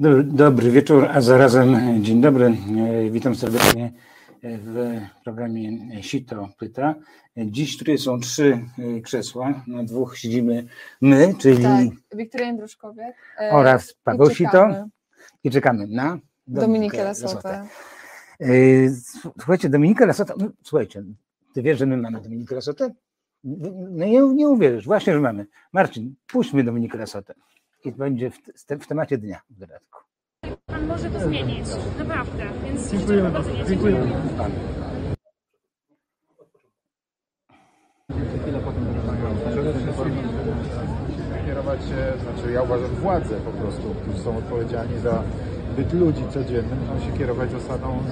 Dobry wieczór, a zarazem dzień dobry. Witam serdecznie w programie Sito Pyta. Dziś tutaj są trzy krzesła, na dwóch siedzimy my, czyli tak, Wiktoria Jędruszkowiak e, oraz Paweł Sito i czekamy na Dominikę Lasotę. E, słuchajcie, Dominikę Lasotę, no, słuchajcie, ty wiesz, że my mamy Dominikę Lasotę? No nie, nie uwierzysz, właśnie, że mamy. Marcin, puśćmy Dominikę Lasotę i będzie w, w temacie dnia w dodatku. Pan może to zmienić, naprawdę, więc dziękujemy bardzo. Dziękujemy. Wszystkim kierować się, znaczy ja uważam władze po prostu, którzy są odpowiedzialni za byt ludzi codziennym, muszą się kierować zasadą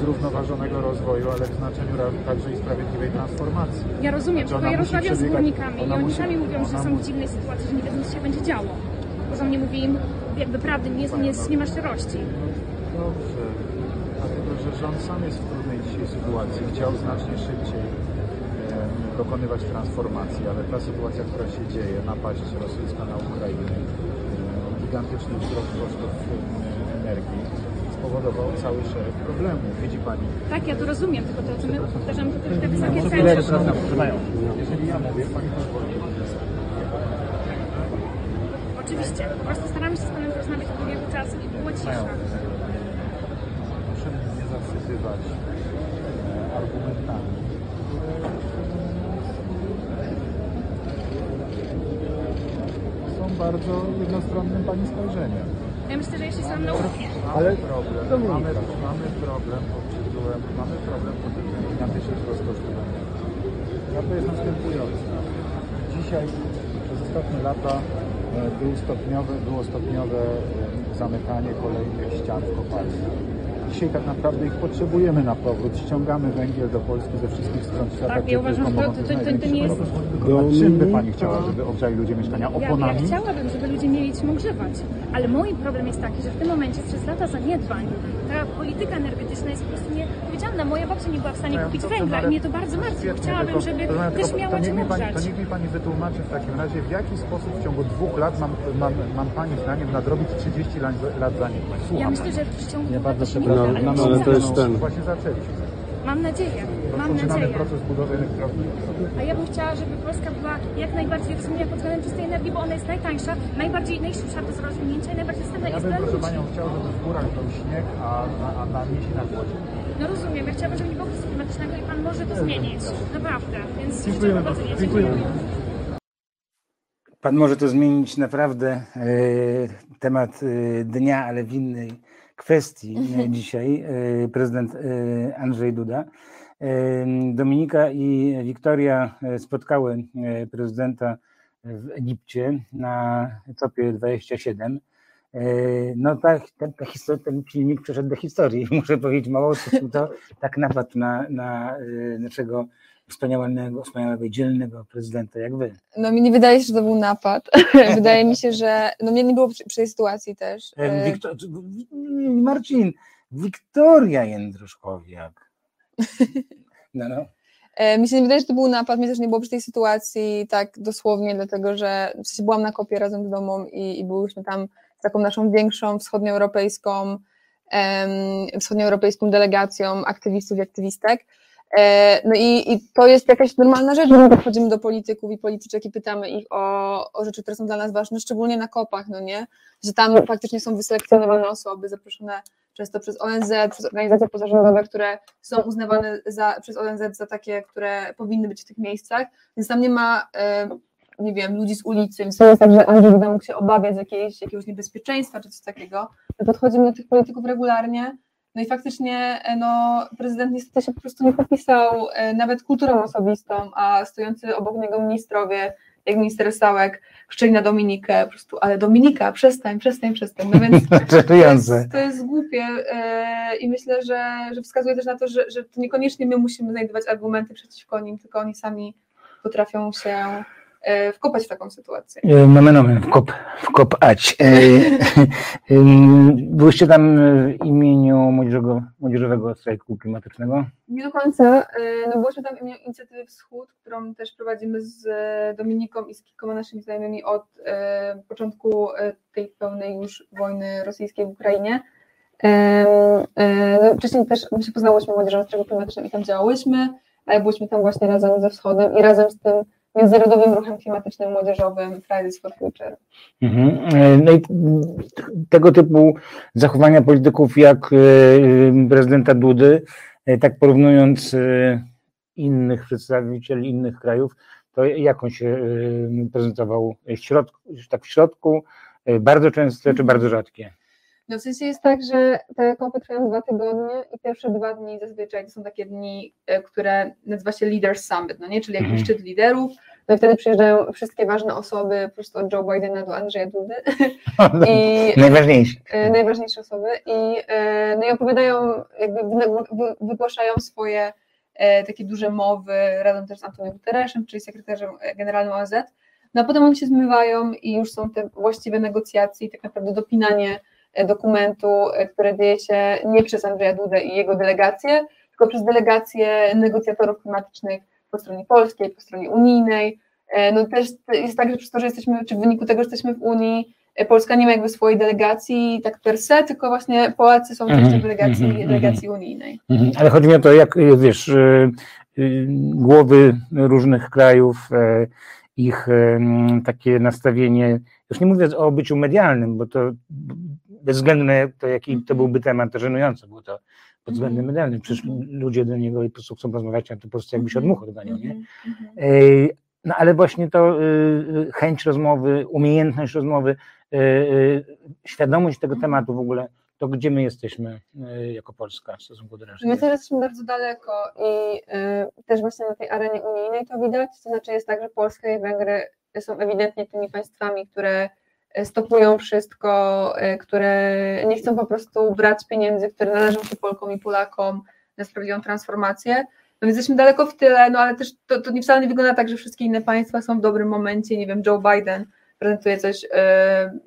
zrównoważonego rozwoju, ale w znaczeniu także i sprawiedliwej transformacji. Ja rozumiem, znaczy, tylko ja rozmawiam z górnikami i oni musi, sami mówią, że są w dziwnej sytuacji, że nie wiedzą, co się będzie działo. Poza mnie mówi im, jakby prawdy nie, nie, nie ma szczerości. Dobrze, dlatego że rząd sam jest w trudnej dzisiaj sytuacji. Chciał znacznie szybciej e, dokonywać transformacji, ale ta sytuacja, która się dzieje, napaść rosyjska na Ukrainę, e, gigantyczny wzrost kosztów energii, spowodował cały szereg problemów. Widzi Pani? Tak, ja to rozumiem, tylko to, co my powtarzamy, to te wysokie ceny. Jeżeli ja mówię, Pani pozwoli. Oczywiście, po prostu staramy się z Panem porozmawiać od długiego czasu i było cisza. Proszę mnie nie zasypywać e, argumentami, są bardzo jednostronnym Pani spojrzeniem. Ja myślę, że jeśli są naucznie. Ale problem, mamy, mamy problem pod tytułem, mamy problem pod tytułem gigantyczny wzrost kosztów Prawda jest następująca. Dzisiaj przez ostatnie lata był było stopniowe zamykanie kolejnych ścian w kopalniach. Dzisiaj tak naprawdę ich potrzebujemy na powrót. Ściągamy węgiel do Polski ze wszystkich stron świata. Tak, ja uważam, że to, to, to, to nie jest... A czym by Pani chciała, żeby ogrzali ludzie mieszkania? Oponami? Ja, ja chciałabym, żeby ludzie mieli czym ogrzewać. Ale mój problem jest taki, że w tym momencie przez lata zaniedbań ta polityka energetyczna jest po prostu nieodpowiedzialna. Moja babcia nie była w stanie kupić węgla i mnie to bardzo martwi. Chciałabym, żeby też miała czym ogrzać. To niech mi Pani wytłumaczy w takim razie, w jaki sposób w ciągu dwóch lat mam, mam, mam Pani zdaniem nadrobić 30 lat, lat zaniedbań. Słucham ja myślę, że w ciągu ja bardzo no, no, ale to jest ten. Właśnie zaczęliśmy. Mam nadzieję. Mam Rozpoczynamy nadzieję. proces budowy elektrowni. A ja bym chciała, żeby Polska była jak najbardziej rozwinięta pod względem czystej energii, bo ona jest najtańsza, najbardziej najszybsza do rozwinięcia i najbardziej dostępna ja jest bym, dla proszę ludzi. Panią, chciał, żeby w górach był śnieg, a, a, a na wsi na głodzie. No rozumiem, ja chciałabym, żeby nie było kryzysu klimatycznego i Pan może to zmienić. Naprawdę. Więc Dziękujemy bardzo. Dziękujemy. Pan może to zmienić naprawdę e, temat e, dnia, ale w innej kwestii dzisiaj e, prezydent Andrzej Duda. E, Dominika i Wiktoria spotkały prezydenta w Egipcie na COP 27. No tak, ten, ten, ten filmik przeszedł do historii. Muszę powiedzieć, mało co to tak napadł na, na naszego wspaniałego, wspaniałego, dzielnego prezydenta jak wy. No mi nie wydaje się, że to był napad. wydaje mi się, że no mnie nie było przy, przy tej sytuacji też. Wiktor... Marcin, Wiktoria Jędruszkowiak. No, no. Mi się nie wydaje, że to był napad, mnie też nie było przy tej sytuacji tak dosłownie, dlatego że w sensie byłam na kopie razem z domą i, i byłyśmy tam z taką naszą większą wschodnioeuropejską, wschodnioeuropejską delegacją aktywistów i aktywistek. E, no i, i, to jest jakaś normalna rzecz, że my podchodzimy do polityków i polityczek i pytamy ich o, o rzeczy, które są dla nas ważne, szczególnie na kopach, no nie? Że tam faktycznie są wyselekcjonowane osoby zaproszone często przez ONZ, przez organizacje pozarządowe, które są uznawane za, przez ONZ za takie, które powinny być w tych miejscach, więc tam nie ma, e, nie wiem, ludzi z ulicy, więc to jest tak, że Andrzej mógł się obawiać jakiejś, jakiegoś niebezpieczeństwa czy coś takiego. My podchodzimy do tych polityków regularnie, no i faktycznie no, prezydent niestety się po prostu nie podpisał e, nawet kulturą osobistą, a stojący obok niego ministrowie, jak minister Sałek, krzyczeli na Dominikę, po prostu, ale Dominika, przestań, przestań, przestań. No więc to jest, to jest głupie e, i myślę, że, że wskazuje też na to, że, że to niekoniecznie my musimy znajdować argumenty przeciwko nim, tylko oni sami potrafią się wkopać w taką sytuację. E, mamy nomen, wkop, wkopać. E, byłyście tam w imieniu młodzieżowego, młodzieżowego strajku klimatycznego? Nie do końca. No byliśmy tam w imieniu Inicjatywy Wschód, którą też prowadzimy z Dominiką i z kilkoma naszymi znajomymi od początku tej pełnej już wojny rosyjskiej w Ukrainie. No, wcześniej też my się poznałyśmy młodzieżą strajku klimatycznym i tam działałyśmy, ale byliśmy tam właśnie razem ze Wschodem i razem z tym międzynarodowym ruchem klimatycznym młodzieżowym Fridays for Future. Mhm. No i tego typu zachowania polityków jak e, prezydenta Dudy, e, tak porównując e, innych przedstawicieli innych krajów, to jak on się prezentował? Środku, tak w środku, bardzo częste czy bardzo rzadkie? No w sensie jest tak, że te kopy trwają dwa tygodnie i pierwsze dwa dni zazwyczaj to są takie dni, e, które nazywa się Leaders Summit, no nie? Czyli jakiś mhm. szczyt liderów, no i wtedy przyjeżdżają wszystkie ważne osoby, po prostu od Joe Bidena do Andrzeja Dudy. I, najważniejsze. E, najważniejsze osoby i, e, no i opowiadają, jakby wygłaszają swoje takie duże mowy razem też z Antonią Guterresem, czyli sekretarzem generalnym ONZ. No a potem oni się zmywają i już są te właściwe negocjacje i tak naprawdę dopinanie dokumentu, e, które dzieje się nie przez Andrzeja Dudę i jego delegację, tylko przez delegację negocjatorów klimatycznych po stronie polskiej, po stronie unijnej. E, no też jest tak, że przez to, że jesteśmy, czy w wyniku tego, że jesteśmy w Unii, e, Polska nie ma jakby swojej delegacji tak per se, tylko właśnie Polacy są częścią mhm, delegacji, mhm, mhm. delegacji unijnej. Ale chodzi mi o to, jak wiesz, głowy różnych krajów, ich takie nastawienie, już nie mówię o byciu medialnym, bo to bez względu na to, jaki to byłby temat, to żenujące było to pod względem mm medialnym. Przecież mm ludzie do niego po prostu chcą rozmawiać, a to po prostu jakby się od much odganiał, nie? Mm No ale właśnie to y, chęć rozmowy, umiejętność rozmowy, y, y, świadomość tego tematu w ogóle, to gdzie my jesteśmy jako Polska w stosunku do reszty? My też jesteśmy bardzo daleko i też właśnie na tej arenie unijnej to widać, to znaczy jest tak, że Polska i Węgry są ewidentnie tymi państwami, które stopują wszystko, e, które nie chcą po prostu brać pieniędzy, które należą się Polkom i Polakom na sprawiedliwą transformację. No więc jesteśmy daleko w tyle, no ale też to, to wcale nie wygląda tak, że wszystkie inne państwa są w dobrym momencie, nie wiem, Joe Biden prezentuje coś e,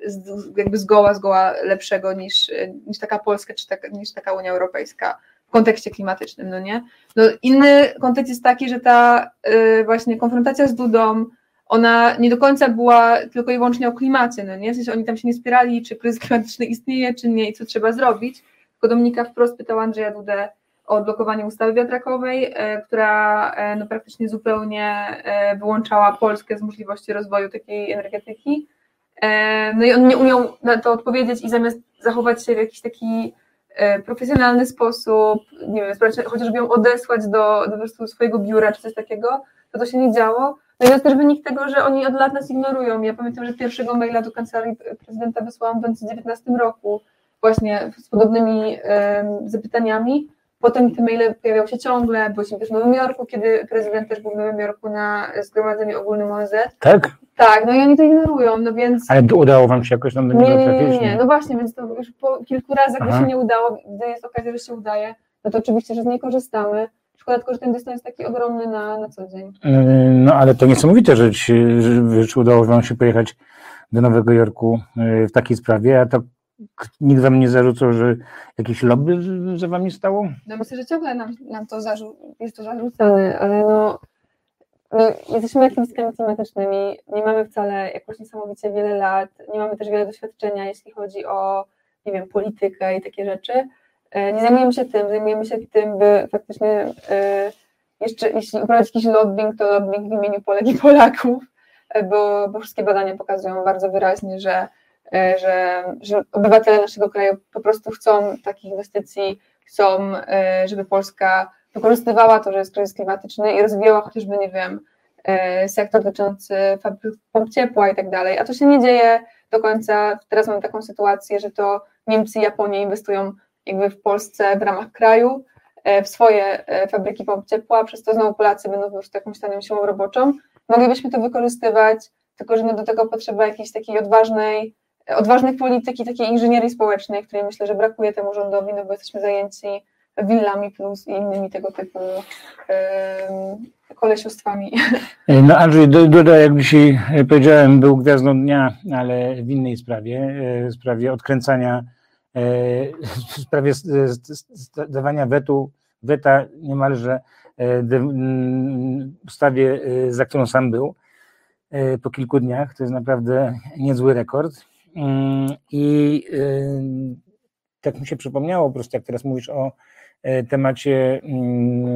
jakby zgoła, zgoła lepszego niż, niż taka Polska, czy taka, niż taka Unia Europejska w kontekście klimatycznym, no nie? No inny kontekst jest taki, że ta e, właśnie konfrontacja z Dudą, ona nie do końca była tylko i wyłącznie o klimacie, no nie? W sensie oni tam się nie spierali, czy kryzys klimatyczny istnieje, czy nie i co trzeba zrobić, tylko Dominika wprost pytała Andrzeja Dudę o odblokowanie ustawy wiatrakowej, e, która e, no, praktycznie zupełnie e, wyłączała Polskę z możliwości rozwoju takiej energetyki. No i on nie umiał na to odpowiedzieć i zamiast zachować się w jakiś taki profesjonalny sposób, nie wiem, chociażby ją odesłać do, do swojego biura czy coś takiego, to to się nie działo to jest też wynik tego, że oni od lat nas ignorują. Ja pamiętam, że pierwszego maila do kancelarii prezydenta wysłałam w 2019 roku, właśnie z podobnymi zapytaniami. Potem te maile pojawiały się ciągle. Byliśmy też w Nowym Jorku, kiedy prezydent też był w Nowym Jorku na zgromadzeniu ogólnym ONZ. Tak? Tak, no i oni to ignorują, no więc... Ale udało wam się jakoś tam do niego nie, nie, nie, nie, no właśnie, więc to już po kilku razach, gdy się nie udało, gdy jest okazja, że się udaje, no to oczywiście, że z niej korzystamy. Szkoda tylko, że ten dystans jest taki ogromny na, na co dzień. E, no ale to niesamowite, że, ci, że udało Wam się pojechać do Nowego Jorku e, w takiej sprawie, a to nikt Wam nie zarzucał, że jakieś lobby za Wami stało? No myślę, że ciągle nam, nam to zarzu jest to zarzucane, ale no my jesteśmy aktywistami klimatycznymi, nie mamy wcale jakoś niesamowicie wiele lat, nie mamy też wiele doświadczenia, jeśli chodzi o, nie wiem, politykę i takie rzeczy, E, nie zajmujemy się tym, zajmujemy się tym, by faktycznie e, jeszcze, jeśli uprawiać jakiś lobbying, to lobbying w imieniu Polek i Polaków, e, bo, bo wszystkie badania pokazują bardzo wyraźnie, że, że, że obywatele naszego kraju po prostu chcą takich inwestycji, chcą, żeby Polska wykorzystywała to, że jest kryzys klimatyczny i rozwijała chociażby, nie wiem, sektor dotyczący fabryk pomp ciepła i tak dalej, a to się nie dzieje do końca. Teraz mamy taką sytuację, że to Niemcy i Japonia inwestują jakby w Polsce w ramach kraju e, w swoje e, fabryki pomp ciepła, przez to znowu Polacy będą już jakąś taką siłą roboczą. Moglibyśmy to wykorzystywać, tylko że no do tego potrzeba jakiejś takiej odważnej, odważnej polityki, takiej inżynierii społecznej, której myślę, że brakuje temu rządowi, no bo jesteśmy zajęci willami plus i innymi tego typu kolesiostwami. No Andrzej Duda, jak dzisiaj powiedziałem, był gwiazdą dnia, ale w innej sprawie, sprawie odkręcania, w sprawie dawania wetu, weta niemalże ustawie, za którą sam był po kilku dniach. To jest naprawdę niezły rekord. Mm, I tak mi się przypomniało po prostu, jak teraz mówisz o e, temacie mm,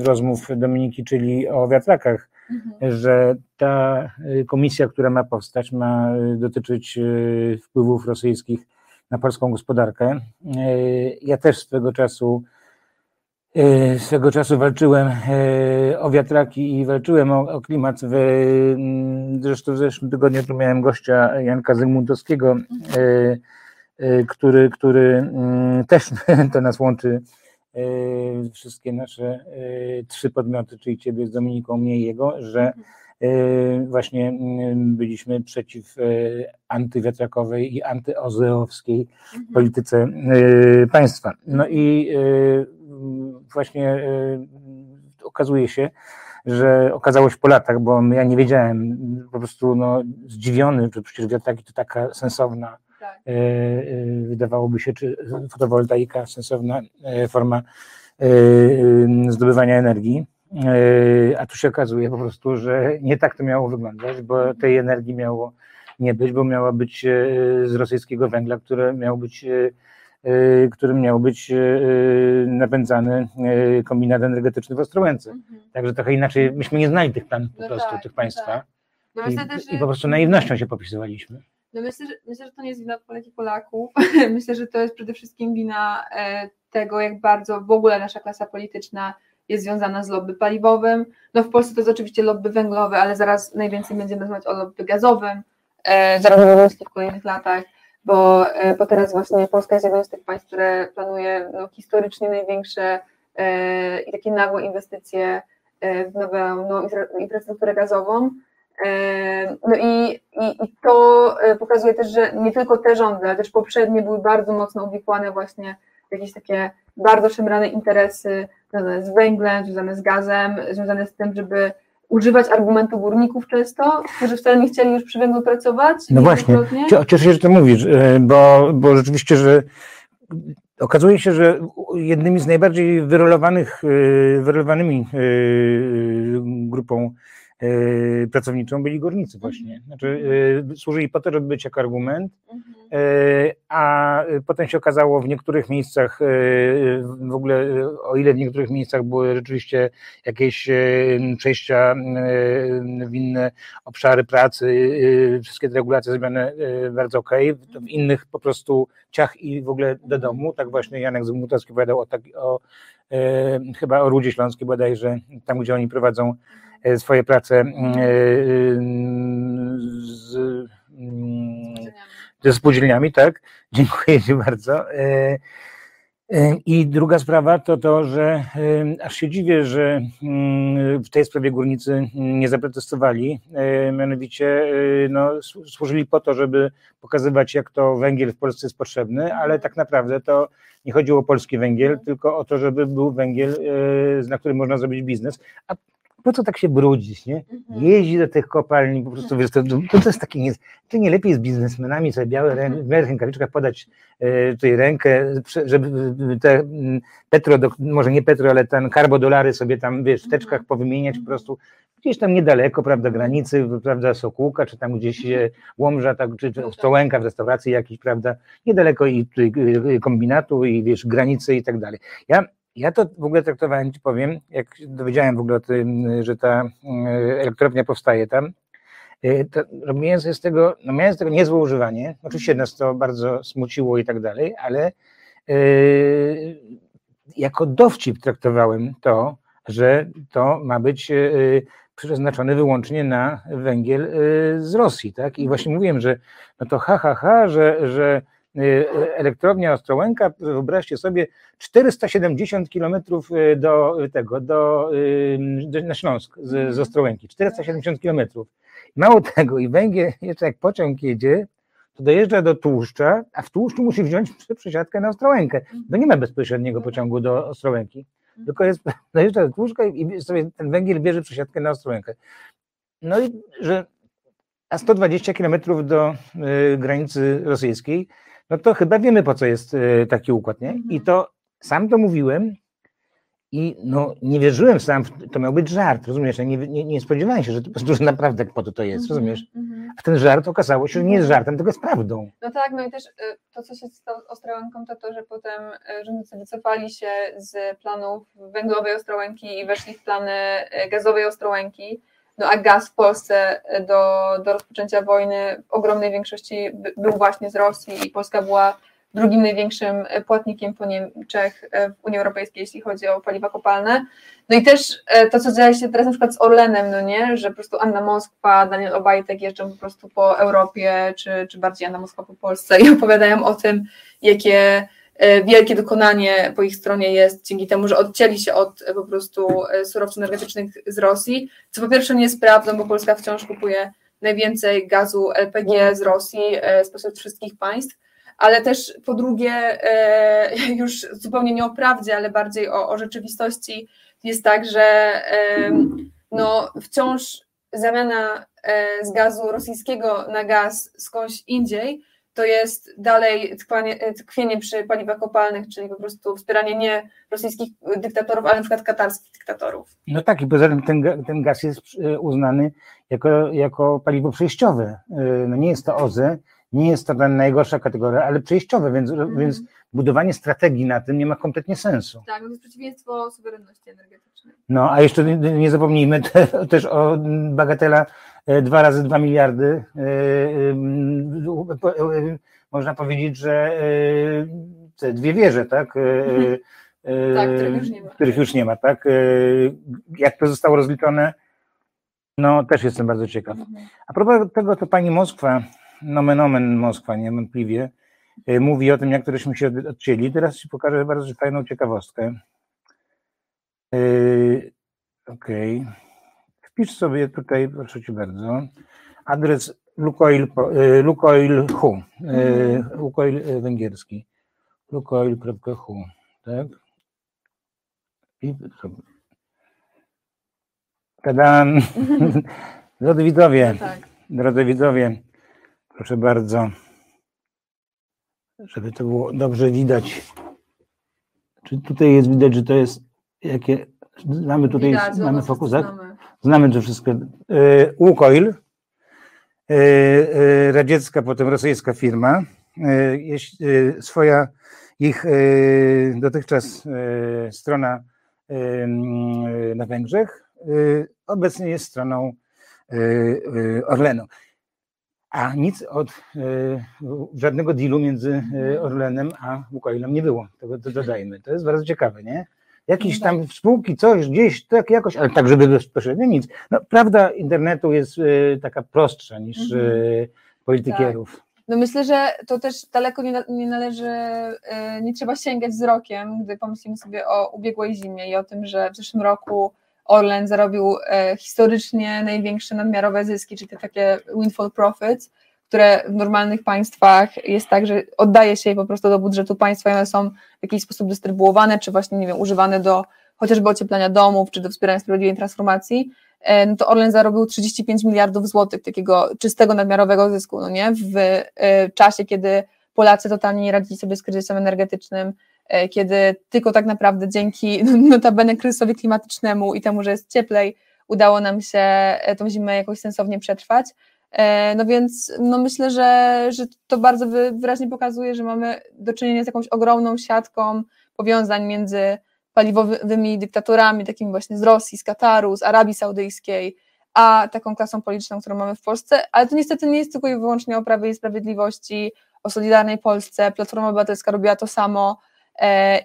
e, rozmów Dominiki, czyli o wiatrakach, mhm. że ta e, komisja, która ma powstać, ma dotyczyć wpływów rosyjskich na polską gospodarkę. Ja też swego czasu swego czasu walczyłem o wiatraki i walczyłem o, o klimat. W, mm, zresztą w zeszłym tygodniu tu miałem gościa Janka Zygmuntowskiego, mhm. Który, który mm, też to nas łączy, wszystkie nasze trzy podmioty, czyli ciebie z Dominiką, mnie i jego, że właśnie mm, byliśmy przeciw antywiatrakowej i antyozeowskiej mhm. polityce państwa. No i właśnie okazuje się, że okazało się po latach, bo ja nie wiedziałem, po prostu no, zdziwiony, że przecież wiatraki to taka sensowna E, e, wydawałoby się, czy fotowoltaika sensowna e, forma zdobywania energii. A tu się okazuje po prostu, że nie tak to miało wyglądać, bo tej energii miało nie być, bo miała być z rosyjskiego węgla, które miał być, którym miał być napędzany kombinat energetyczny w Ostrołęce. Mhm. Także trochę inaczej, myśmy nie znali tych planów po no prostu, tak, tych państwa. Tak. No I, też, I po prostu naiwnością się popisywaliśmy. No myślę, że, myślę, że to nie jest wina Polek i Polaków. myślę, że to jest przede wszystkim wina e, tego, jak bardzo w ogóle nasza klasa polityczna jest związana z lobby paliwowym. No w Polsce to jest oczywiście lobby węglowe, ale zaraz najwięcej będziemy rozmawiać o lobby gazowym, e, zaraz w kolejnych latach, bo, e, bo teraz właśnie Polska jest jednym z tych państw, które planuje no, historycznie największe i takie nagłe inwestycje w nową, nową infrastrukturę gazową. No i, i, i, to e, pokazuje też, że nie tylko te rządy, ale też poprzednie były bardzo mocno uwikłane właśnie w jakieś takie bardzo szemrane interesy związane z węglem, związane z gazem, związane z tym, żeby używać argumentu górników często, którzy wcale nie chcieli już przy węglu pracować. No właśnie, cieszę się, że to mówisz, e, bo, bo rzeczywiście, że okazuje się, że jednymi z najbardziej wyrolowanych, e, wyrolowanymi grupą Y, pracowniczą byli górnicy mhm. właśnie. Znaczy, y, służyli po to, żeby być jako argument, mhm. y, a potem się okazało w niektórych miejscach, w ogóle o ile w niektórych miejscach były rzeczywiście jakieś przejścia w inne obszary pracy, wszystkie te regulacje zrobione bardzo okej, okay, w innych po prostu ciach i w ogóle do mhm. domu, tak właśnie Janek Zygmuntowski opowiadał o, tak, o chyba o Rudzie Śląskiej bodajże, tam gdzie oni prowadzą E, swoje prace mm, e, z, mm, ze spółdzielniami, tak? Dziękuję Ci bardzo. E, I druga sprawa to to, że aż się dziwię, że mm, w tej sprawie górnicy nie zaprotestowali. Mianowicie no, służyli po to, żeby pokazywać, jak to węgiel w Polsce jest potrzebny, ale tak naprawdę to nie chodziło o polski węgiel, tylko o to, żeby był węgiel, na którym można zrobić biznes. A po co tak się brudzić, nie? Mhm. Jeździ do tych kopalni, po prostu wiesz, to, to, jest takie, nie, to nie lepiej z biznesmenami sobie białe rę, w rękawiczkach podać e, tutaj rękę, żeby te petro, może nie petro, ale ten karbodolary sobie tam, wiesz, w mhm. teczkach powymieniać po prostu gdzieś tam niedaleko, prawda, granicy, prawda, Sokółka, czy tam gdzieś mhm. Łomża, tak, czy, czy Ostrołęka w restauracji jakiejś, prawda, niedaleko i kombinatu i wiesz, granicy i tak dalej. Ja ja to w ogóle traktowałem, ci powiem, jak dowiedziałem w ogóle o tym, że ta e, elektrownia powstaje tam, e, to robiłem z tego, no miałem z tego niezłe używanie. Oczywiście nas to bardzo smuciło i tak dalej, ale yy, jako dowcip traktowałem to, że to ma być yy, przeznaczone wyłącznie na węgiel yy, z Rosji, tak? I właśnie mówiłem, że no to ha, ha, ha, że, że elektrownia Ostrołęka, wyobraźcie sobie, 470 kilometrów y, do tego, do, do, na Śląsk z, z mhm. Ostrołęki, 470 kilometrów. Mało tego, i węgiel, jeszcze jak pociąg jedzie, to dojeżdża do Tłuszcza, a w Tłuszczu musi wziąć przesiadkę na Ostrołękę. To nie ma bezpośredniego pociągu do Ostrołęki. tylko jest dojeżdża do Tłuszcza i sobie ten węgiel bierze przesiadkę na Ostrołękę. No i że a 120 kilometrów do y, granicy rosyjskiej, no to chyba wiemy po co jest y, taki układ, nie? I to sam to mówiłem i no nie wierzyłem sam, to miał być żart, rozumiesz? Ja nie, nie, nie spodziewałem się, że, to, że naprawdę po to to jest, rozumiesz? Mhm. A ten żart okazało się, że nie jest żartem, tylko jest prawdą. No tak, no i też y, to, co się stało z Ostrołęką, to to, że potem y, rządzący wycofali się z planów węglowej Ostrołęki i weszli w plany gazowej Ostrołęki. No a gaz w Polsce y, do, do rozpoczęcia wojny w ogromnej większości by- był właśnie z Rosji i Polska była drugim największym y, płatnikiem po Niemczech y, w Unii Europejskiej, jeśli chodzi o paliwa kopalne. No i też to, co dzieje się teraz na przykład z Orlenem, no nie, że po prostu Anna Moskwa, Daniel Obajtek jeżdżą po prostu po Europie, czy, czy bardziej Anna Moskwa po Polsce i opowiadają o tym, jakie e, wielkie dokonanie po ich stronie jest dzięki temu, że odcięli się od e, po prostu e, surowców energetycznych z Rosji, co po pierwsze nie jest prawdą, bo Polska wciąż kupuje najwięcej gazu LPG z Rosji e, spośród wszystkich państw, ale też po drugie, e, już zupełnie nie o prawdzie, ale bardziej o, o rzeczywistości jest tak, że no, wciąż zamiana e, z gazu rosyjskiego na gaz skądś indziej to jest dalej e, tkwienie przy paliwach kopalnych, czyli po prostu wspieranie nie rosyjskich dyktatorów, ale na przykład katarskich dyktatorów. No tak, i poza tym ten, ten gaz jest e, uznany jako, jako paliwo przejściowe. E, No nie jest to OZE, nie jest to najgorsza kategoria, ale przejściowe, więc, więc budowanie strategii na tym nie ma kompletnie sensu. Tak, no to jest przeciwieństwo suwerenności energetycznej. No, a jeszcze nie, nie zapomnijmy te, też o bagatela e, 2 razy 2 miliardy. e, e, e, Można powiedzieć, że e, te dwie wieże, tak? E, e, Tak, których już nie ma. Których już nie ma, tak? E, Jak to zostało rozliczone? No, też jestem bardzo ciekaw. A propos tego, to pani Moskwa, nomen omen Moskwa niewątpliwie, e, mówi o tym, jak tośmy się od- odcięli. Teraz ci pokażę bardzo fajną ciekawostkę. Yy, Okej. Wpisz sobie tutaj, proszę cię bardzo, adres Lukoil, po- yy, Lukoil yy, węgierski, lukoil.hu, tak? I Tadam! Drodzy widzowie, Tak. drodzy widzowie, proszę bardzo, żeby to było dobrze widać. Czy tutaj jest widać, że to jest jakie. Mamy tutaj, Widać, zobacz, fokus, tak? znamy. Znamy to wszystko. E, Łukoil, e, e, radziecka, potem rosyjska firma, swoja ich dotychczas strona na Węgrzech obecnie jest stroną Orlenu. A nic od e, żadnego dealu między e, Orlenem a Łukoilem nie było. Tego to dodajmy. To jest bardzo ciekawe, nie? Jakieś tam spółki, coś gdzieś, tak jakoś, ale tak, żeby bezpośrednio nic. No, prawda internetu jest e, taka prostsza niż Mhm. e, politykierów. No myślę, że to też daleko nie, nie należy, nie trzeba sięgać wzrokiem, gdy pomyślimy sobie o ubiegłej zimie i o tym, że w zeszłym roku Orlen zarobił e, historycznie największe nadmiarowe zyski, czyli te takie windfall profits, które w normalnych państwach jest tak, że oddaje się je po prostu do budżetu państwa i one są w jakiś sposób dystrybuowane, czy właśnie, nie wiem, używane do chociażby ocieplania domów, czy do wspierania sprawiedliwej transformacji, e, no to Orlen zarobił 35 miliardów złotych takiego czystego nadmiarowego zysku, no nie? W e, czasie, kiedy Polacy totalnie nie radzili sobie z kryzysem energetycznym, kiedy tylko tak naprawdę dzięki notabene kryzysowi klimatycznemu i temu, że jest cieplej, udało nam się e, tą zimę jakoś sensownie przetrwać. E, No więc no myślę, że, że to bardzo wy- wyraźnie pokazuje, że mamy do czynienia z jakąś ogromną siatką powiązań między paliwowymi dyktatorami, takimi właśnie z Rosji, z Kataru, z Arabii Saudyjskiej, a taką klasą polityczną, którą mamy w Polsce, ale to niestety nie jest tylko i wyłącznie o Prawie i Sprawiedliwości, o Solidarnej Polsce, Platforma Obywatelska robiła to samo. e,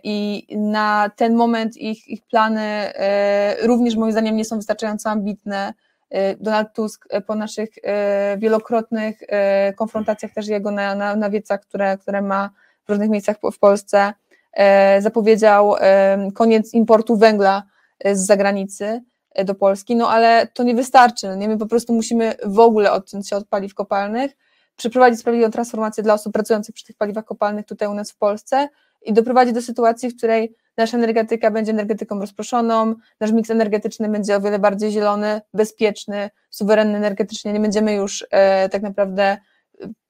i na ten moment ich, ich plany e, również moim zdaniem nie są wystarczająco ambitne. E, Donald Tusk e, po naszych e, wielokrotnych e, konfrontacjach też jego na, na, na wiecach, które, które ma w różnych miejscach w Polsce, e, zapowiedział e, koniec importu węgla e, z zagranicy e, do Polski, no ale to nie wystarczy. no Nie? My po prostu musimy w ogóle odciąć się od paliw kopalnych, przeprowadzić sprawiedliwą transformację dla osób pracujących przy tych paliwach kopalnych tutaj u nas w Polsce i doprowadzić do sytuacji, w której nasza energetyka będzie energetyką rozproszoną, nasz miks energetyczny będzie o wiele bardziej zielony, bezpieczny, suwerenny energetycznie, nie będziemy już e, tak naprawdę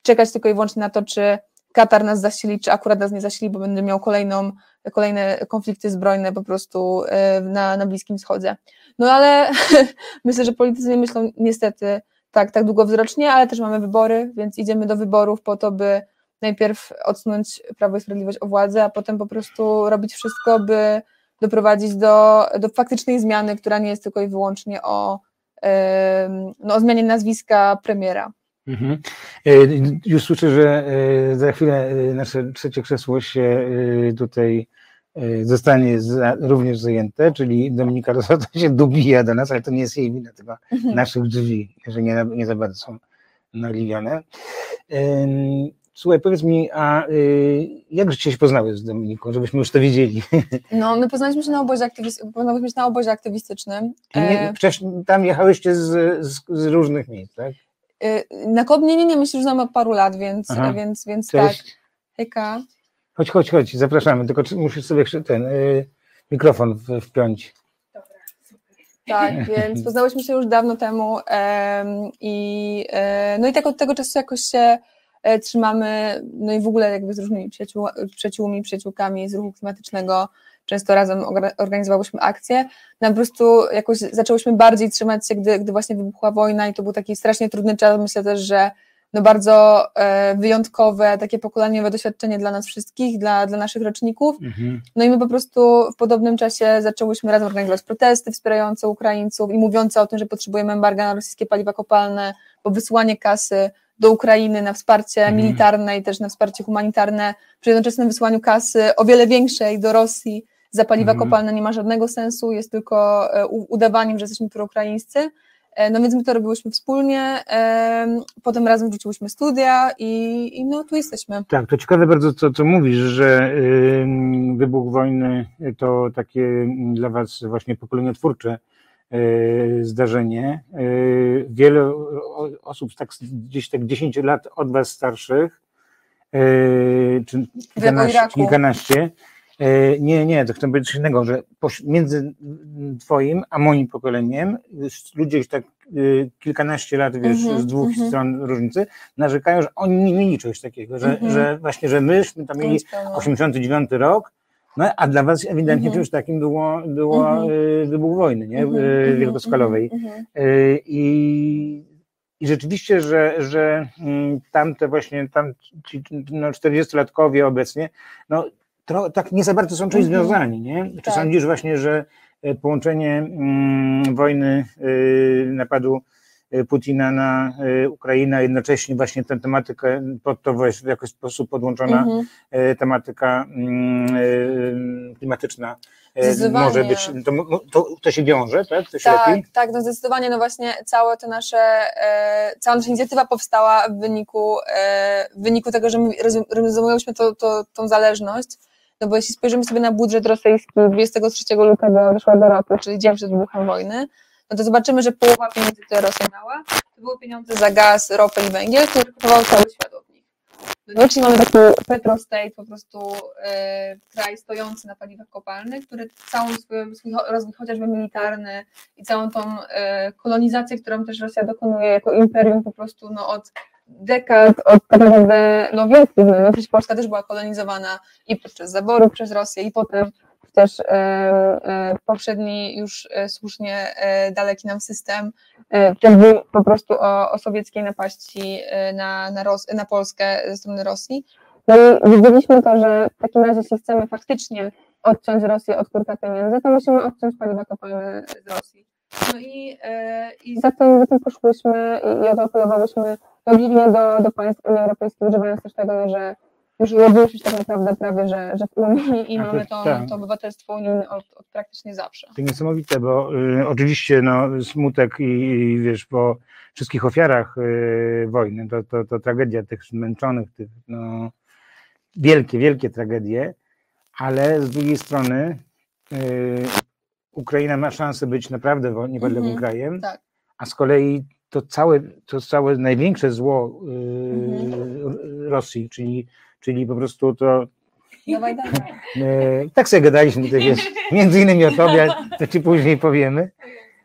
czekać tylko i wyłącznie na to, czy Katar nas zasili, czy akurat nas nie zasili, bo będę miał kolejną, kolejne konflikty zbrojne po prostu e, na, na Bliskim Wschodzie. No ale myślę, że politycy nie myślą niestety tak, tak długowzrocznie, ale też mamy wybory, więc idziemy do wyborów po to, by najpierw odsunąć Prawo i Sprawiedliwość o władzę, a potem po prostu robić wszystko, by doprowadzić do, do faktycznej zmiany, która nie jest tylko i wyłącznie o, no, o zmianie nazwiska premiera. Mhm. E, już słyszę, że e, za chwilę e, nasze trzecie krzesło się tutaj zostanie za, również zajęte, czyli Dominika Rosota się dobija do nas, ale to nie jest jej wina, tylko mhm. naszych drzwi, że nie, nie za bardzo są nagliwione. Słuchaj, powiedz mi, a y, jak żeście się poznały z Dominiką, żebyśmy już to wiedzieli? No, my poznaliśmy się na obozie, aktywiz- poznałyśmy się na obozie aktywistycznym. Nie, przecież tam jechałyście z, z, z różnych miejsc, tak? Y, na Kobnie nie, nie, my się już znamy od paru lat, więc, więc, więc tak. Hejka. Chodź, chodź, chodź, zapraszamy, tylko musisz sobie ten y, mikrofon wpiąć. Tak, więc poznałyśmy się już dawno temu um, i e, no i tak od tego czasu jakoś się e, trzymamy, no i w ogóle jakby z różnymi przyjaciół, przyjaciółmi, przyjaciółkami z ruchu klimatycznego, często razem organizowałyśmy akcje, no po prostu jakoś zaczęłyśmy bardziej trzymać się, gdy, gdy właśnie wybuchła wojna i to był taki strasznie trudny czas, myślę też, że no bardzo e, wyjątkowe, takie pokoleniowe doświadczenie dla nas wszystkich, dla, dla naszych roczników. Mhm. No i my po prostu w podobnym czasie zaczęłyśmy razem organizować protesty wspierające Ukraińców i mówiące o tym, że potrzebujemy embarga na rosyjskie paliwa kopalne, bo wysłanie kasy do Ukrainy na wsparcie mhm. militarne i też na wsparcie humanitarne, przy jednoczesnym wysłaniu kasy o wiele większej do Rosji za paliwa mhm. kopalne nie ma żadnego sensu, jest tylko e, udawaniem, że jesteśmy proukraińscy. E, no więc my to robiłyśmy wspólnie, potem razem wrzuciłyśmy studia i, i no tu jesteśmy. Tak, to ciekawe bardzo, co, co mówisz, że wybuch wojny to takie dla Was właśnie pokoleniotwórcze e, zdarzenie. Wiele osób tak, gdzieś tak 10 lat od Was starszych, czy kilkanaście, kilkanaście E, nie, nie, to chcę powiedzieć coś innego, że między twoim a moim pokoleniem ludzie już tak kilkanaście lat, wiesz, mm -hmm, z dwóch mm -hmm. stron różnicy, narzekają, że oni nie mieli czegoś takiego, że, mm -hmm. że właśnie, że myśmy tam mieli 89 rok, no a dla was ewidentnie czymś takim było, było y, wybuch wojny, nie, y, wielkoskalowej. I i rzeczywiście, że, że mm, tamte właśnie, tam ci no, 40-latkowie obecnie, no tro, tak nie za bardzo są czymś mhm. związani, nie? Czy tak. sądzisz właśnie, że połączenie mm, wojny, y, napadu Putina na y, Ukrainę, jednocześnie właśnie tę tematykę, pod to w jakiś sposób podłączona mhm. y, tematyka y, klimatyczna może być, to, to, to, się wiąże, tak? To się tak, tak, no zdecydowanie, no właśnie całe to nasze, e, cała nasza inicjatywa powstała w wyniku, e, w wyniku tego, że my rozumieliśmy to, to, tą zależność, no bo jeśli spojrzymy sobie na budżet rosyjski 23 lutego wyszła do ropy, czyli dzień przed wybuchem wojny, no to zobaczymy, że połowa pieniędzy, które Rosja miała, to były pieniądze za gaz, ropę i węgiel, które kupował cały świat od nich. No, czyli mamy taki petrostate, po prostu e, kraj stojący na paliwach kopalnych, który całą swój, swój rozwój chociażby militarny i całą tą e, kolonizację, którą też Rosja dokonuje jako imperium po prostu no, od dekad, od tak naprawdę no, wielkich no, przecież Polska też była kolonizowana i podczas zaborów przez Rosję i potem też e, e, poprzedni już e, słusznie daleki nam system też był po prostu o, o sowieckiej napaści na, na, Ros na Polskę ze strony Rosji. No i widzieliśmy to, że w takim razie jeśli chcemy faktycznie odciąć Rosję od kurka pieniędzy, to musimy odciąć paliwa kopalne z Rosji. No i, i za, tym, za tym poszłyśmy i, i o to do, do państw Unii Europejskiej, używając też tego, że już urodziłyśmy tak naprawdę prawie, że, że w Unii i mamy to, tak. to obywatelstwo unijne od, od, praktycznie zawsze. To niesamowite, bo y, oczywiście no, smutek i, i, wiesz, po wszystkich ofiarach y, wojny, to, to, to tragedia tych zmęczonych, tych no, wielkie, wielkie tragedie, ale z drugiej strony y, Ukraina ma szansę być naprawdę niepodległym -hmm, krajem, tak. a z kolei to całe, to całe największe zło yy, mhm. Rosji, czyli, czyli po prostu to Dawaj, dawaj. Tak sobie gadaliśmy, to wiesz, między innymi o tobie, to ci później powiemy.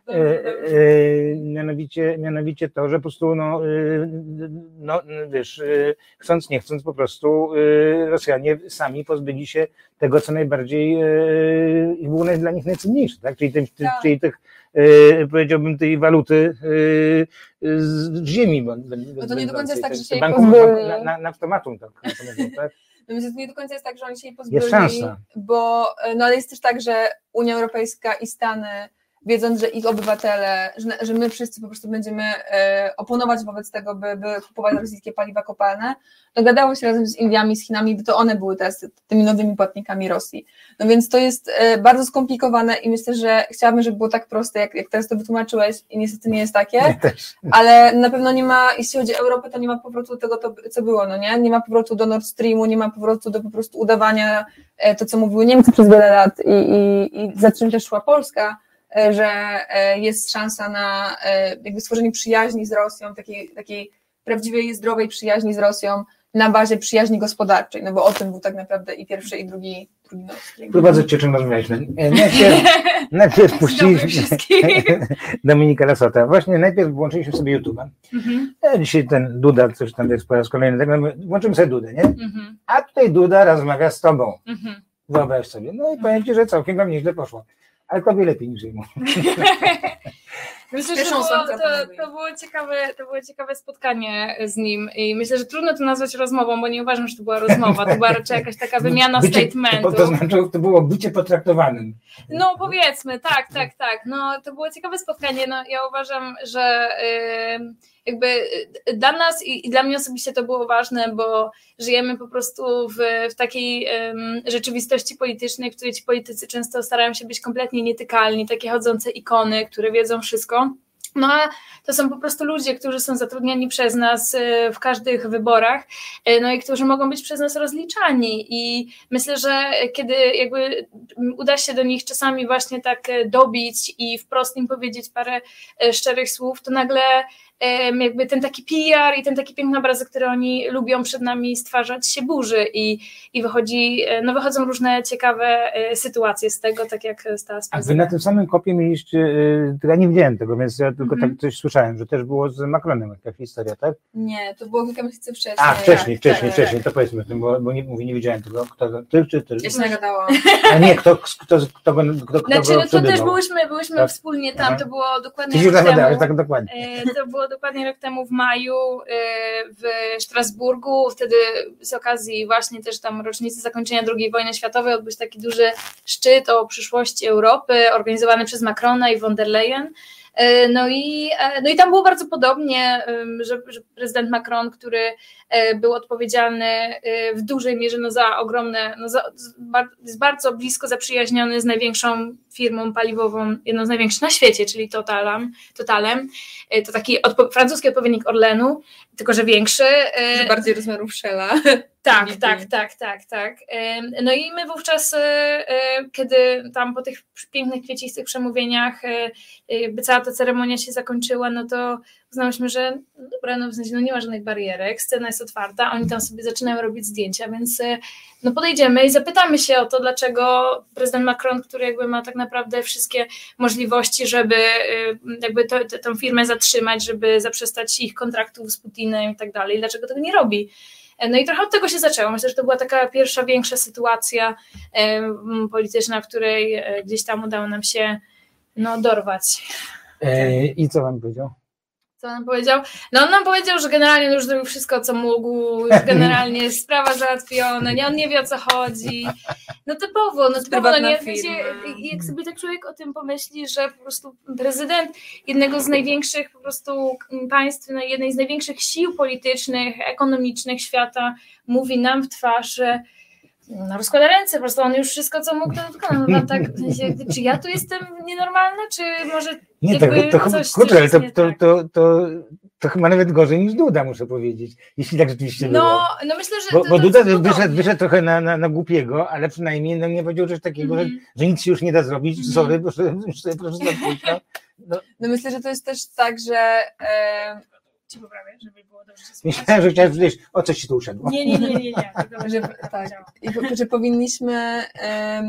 E, e, mianowicie, mianowicie to, że po prostu, no, e, no wiesz, e, chcąc, nie chcąc, po prostu e, Rosjanie sami pozbyli się tego, co najbardziej i było dla nich najcenniejsze, tak? Czyli, Tak. czyli tych, powiedziałbym, tej waluty e, z ziemi. bo- No to nie do końca jest tak, że się banku, na, na, na automatum, tak, tak? No więc to nie do końca jest tak, że oni się jej pozbyli, Jest szansa. bo no ale jest też tak, że Unia Europejska i Stany, wiedząc, że ich obywatele, że, że my wszyscy po prostu będziemy e, oponować wobec tego, by, by kupować rosyjskie paliwa kopalne, dogadało się razem z Indiami, z Chinami, by to one były teraz tymi nowymi płatnikami Rosji. No więc to jest e, bardzo skomplikowane i myślę, że chciałabym, żeby było tak proste, jak, jak teraz to wytłumaczyłeś i niestety nie jest takie ale na pewno nie ma, jeśli chodzi o Europę, to nie ma powrotu do tego, to, co było, no nie? Nie ma powrotu do Nord Streamu, nie ma powrotu do po prostu udawania e, to, co mówiły Niemcy przez wiele lat i, i, i za czym też szła Polska, że e, jest szansa na e, jakby stworzenie przyjaźni z Rosją, takiej, takiej prawdziwej, zdrowej przyjaźni z Rosją na bazie przyjaźni gospodarczej, no bo o tym był tak naprawdę i pierwszy, i drugi. Tu bardzo cię czym rozmawialiśmy. E, Najpierw, najpierw puściliśmy. Dominika Lasota. Właśnie najpierw włączyliśmy sobie YouTube'a. Mhm, E, Dzisiaj ten Duda, coś tam jest po raz kolejny, tak, no, włączymy sobie Dudę, nie? mhm, A tutaj Duda rozmawia z tobą. mhm. Wyobraź sobie. No i powiem ci, że całkiem wam nieźle poszło. Ale tobie lepiej niż jemu. Myślę, że to, panowie. to, było ciekawe, to było ciekawe spotkanie z nim i myślę, że trudno to nazwać rozmową, bo nie uważam, że to była rozmowa, to była raczej jakaś taka wymiana Bycie- statementu. To, to znaczy, to było bycie potraktowanym. No powiedzmy, tak, tak, tak. No to było ciekawe spotkanie. No, ja uważam, że y, jakby y, dla nas i, i dla mnie osobiście to było ważne, bo żyjemy po prostu w, w takiej ym, rzeczywistości politycznej, w której ci politycy często starają się być kompletnie nietykalni, takie chodzące ikony, które wiedzą wszystko. No a to są po prostu ludzie, którzy są zatrudniani przez nas y, w każdych wyborach, y, no i którzy mogą być przez nas rozliczani i myślę, że kiedy jakby uda się do nich czasami właśnie tak e, dobić i wprost im powiedzieć parę e, szczerych słów, to nagle jakby ten taki PR i ten taki piękny obrazek, który oni lubią przed nami stwarzać się burzy i, i wychodzi, e, no wychodzą różne ciekawe e, sytuacje z tego, tak jak stała z A wy na tym samym kopie mieliście, to ja nie widziałem tego, więc ja tylko Mhm. tak coś słyszałem, że też było z Macronem jakaś historia, tak? Nie, to było kilka miesięcy wcześniej. A, wcześniej, Tak, wcześniej, tak. wcześniej, to powiedzmy o tym, bo, bo nie, mówię, nie wiedziałem tego, kto, ty czy ty? Ja się nagadałam. A nie, kto, kto, kto, go, kto, kto Znaczy, go no to też przebywał. byliśmy, byliśmy Tak. wspólnie tam, Aha. to było Ty dokładnie się rok zagadałeś, temu. tak dokładnie. E, To było dokładnie rok temu w maju e, w Strasburgu. Wtedy z okazji właśnie też tam rocznicy zakończenia II wojny światowej odbył się taki duży szczyt o przyszłości Europy, organizowany przez Macrona i von der Leyen. E, No i, e, no i tam było bardzo podobnie, że, że prezydent Macron, który był odpowiedzialny e, w dużej mierze no, za ogromne, no, za, z- jest bardzo blisko zaprzyjaźniony z największą firmą paliwową, jedną z największych na świecie, czyli Totalem. Totalem. E, To taki odpo- francuski odpowiednik Orlenu, tylko że większy. E, Że bardziej rozmiarów Shella. tak, tak, tak, tak, tak. No i my wówczas, e, e, kiedy tam po tych pięknych, kwiecistych przemówieniach e, jakby cała ta ceremonia się zakończyła, no to uznałyśmy, że no dobra, no w sensie no nie ma żadnych barierek, scena jest otwarta, oni tam sobie zaczynają robić zdjęcia, więc e, no podejdziemy i zapytamy się o to, dlaczego prezydent Macron, który jakby ma tak naprawdę wszystkie możliwości, żeby e, jakby to, to, tą firmę zatrzymać, żeby zaprzestać ich kontraktów z Putinem i tak dalej, dlaczego tego nie robi. No i trochę od tego się zaczęło. Myślę, że to była taka pierwsza, większa sytuacja em, polityczna, w której e, gdzieś tam udało nam się no, dorwać. E, I co wam powiedział? Co on powiedział? No on nam powiedział, że generalnie już zrobił wszystko, co mógł, już generalnie jest sprawa załatwiona, nie, on nie wie o co chodzi. No typowo, no typowo, no nie, w sensie, firma. jak sobie tak człowiek o tym pomyśli, że po prostu prezydent jednego z największych po prostu państw, no, jednej z największych sił politycznych, ekonomicznych świata mówi nam w twarz, że rozkłada ręce, po prostu on już wszystko, co mógł, to wykonał. No, tak, w sensie, czy ja tu jestem nienormalna, czy może Nie, to, jakby to, to, coś- kurczę, ale to, to, tak. to, to, to chyba nawet gorzej niż Duda, muszę powiedzieć. Jeśli tak rzeczywiście było. No, no myślę, że. Bo, to- bo Duda wyszedł, wyszedł trochę na, na, na głupiego, ale przynajmniej no, nie powiedział coś takiego, że, Mhm. że nic się już nie da zrobić. Mhm. Sorry, proszę, proszę, proszę zobaczyć, no. no, No myślę, że to jest też tak, że e, ci poprawię, żeby było dobrze się Myślałem, że chciałeś wiedzieć, o coś ci tu uszedło. Nie, nie, nie, nie, nie. Że, tak. I po- że powinniśmy, e,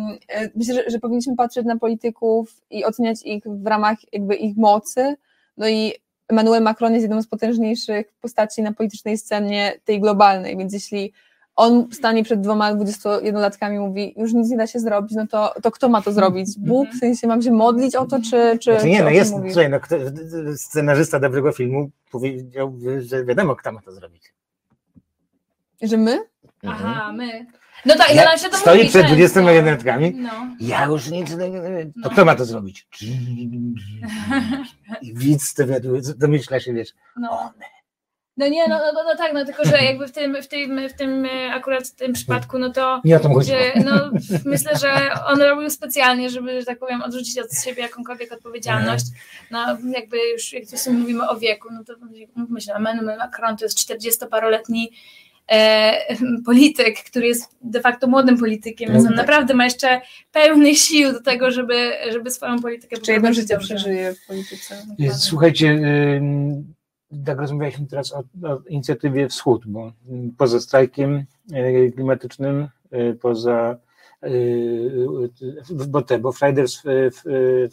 myślę, że, że powinniśmy patrzeć na polityków i oceniać ich w ramach jakby ich mocy. No i Emmanuel Macron jest jedną z potężniejszych postaci na politycznej scenie tej globalnej, więc jeśli on stanie przed dwoma 21-latkami i mówi, już nic nie da się zrobić, no to, to kto ma to zrobić? Bóg? W sensie mam się modlić o to, czy, czy, Znaczy nie, czy no jest, mówi? słuchaj, no, kto, scenarzysta dobrego filmu powiedziałby, że wiadomo, kto ma to zrobić. Że my? Aha, my. No tak, Ja- ja, nam się to stoi mówi przed często. 21 latkami. No. Ja już nic, to No. kto ma to zrobić? I widz to wiadomo, domyśla się, wiesz, No. No nie, no, no, no, no tak, no tylko, że jakby w tym, w tym, w tym e, akurat w tym przypadku, no to nie o to chodzi. gdzie, no, myślę, że on robił specjalnie, żeby, że tak powiem, odrzucić od siebie jakąkolwiek odpowiedzialność. No jakby już, jak tu sobie mówimy o wieku, no to myślę, Emmanuel Macron to jest 40-paroletni e, polityk, który jest de facto młodym politykiem, więc on Tak. naprawdę ma jeszcze pełnych sił do tego, żeby, żeby swoją politykę Czy jedno życie przeżyje w polityce? Słuchajcie, ym, tak rozmawialiśmy teraz o, o inicjatywie Wschód, bo poza strajkiem y, klimatycznym, y, poza y, bo te, bo Fridays, y,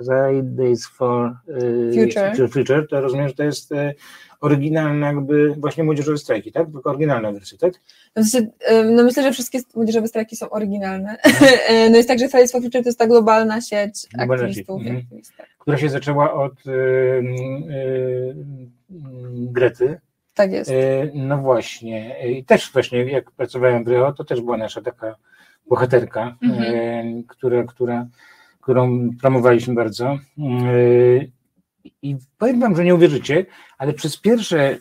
y, Fridays, Fridays for y, Future. Future, to rozumiem, że to jest y, oryginalna jakby właśnie młodzieżowe strajki, tak? Tylko oryginalna wersja, tak? No, w sensie, no myślę, że wszystkie młodzieżowe strajki są oryginalne. no jest tak, że Fridays for Future to jest ta globalna sieć Globalna aktywistów. sieć, mhm. aktywistek. która się zaczęła od y, y, y, Grety, Tak jest. E, No właśnie. I też właśnie jak pracowałem w Rio, to też była nasza taka bohaterka, Mhm. e, która, która, którą promowaliśmy bardzo. E, I powiem wam, że nie uwierzycie, ale przez pierwsze,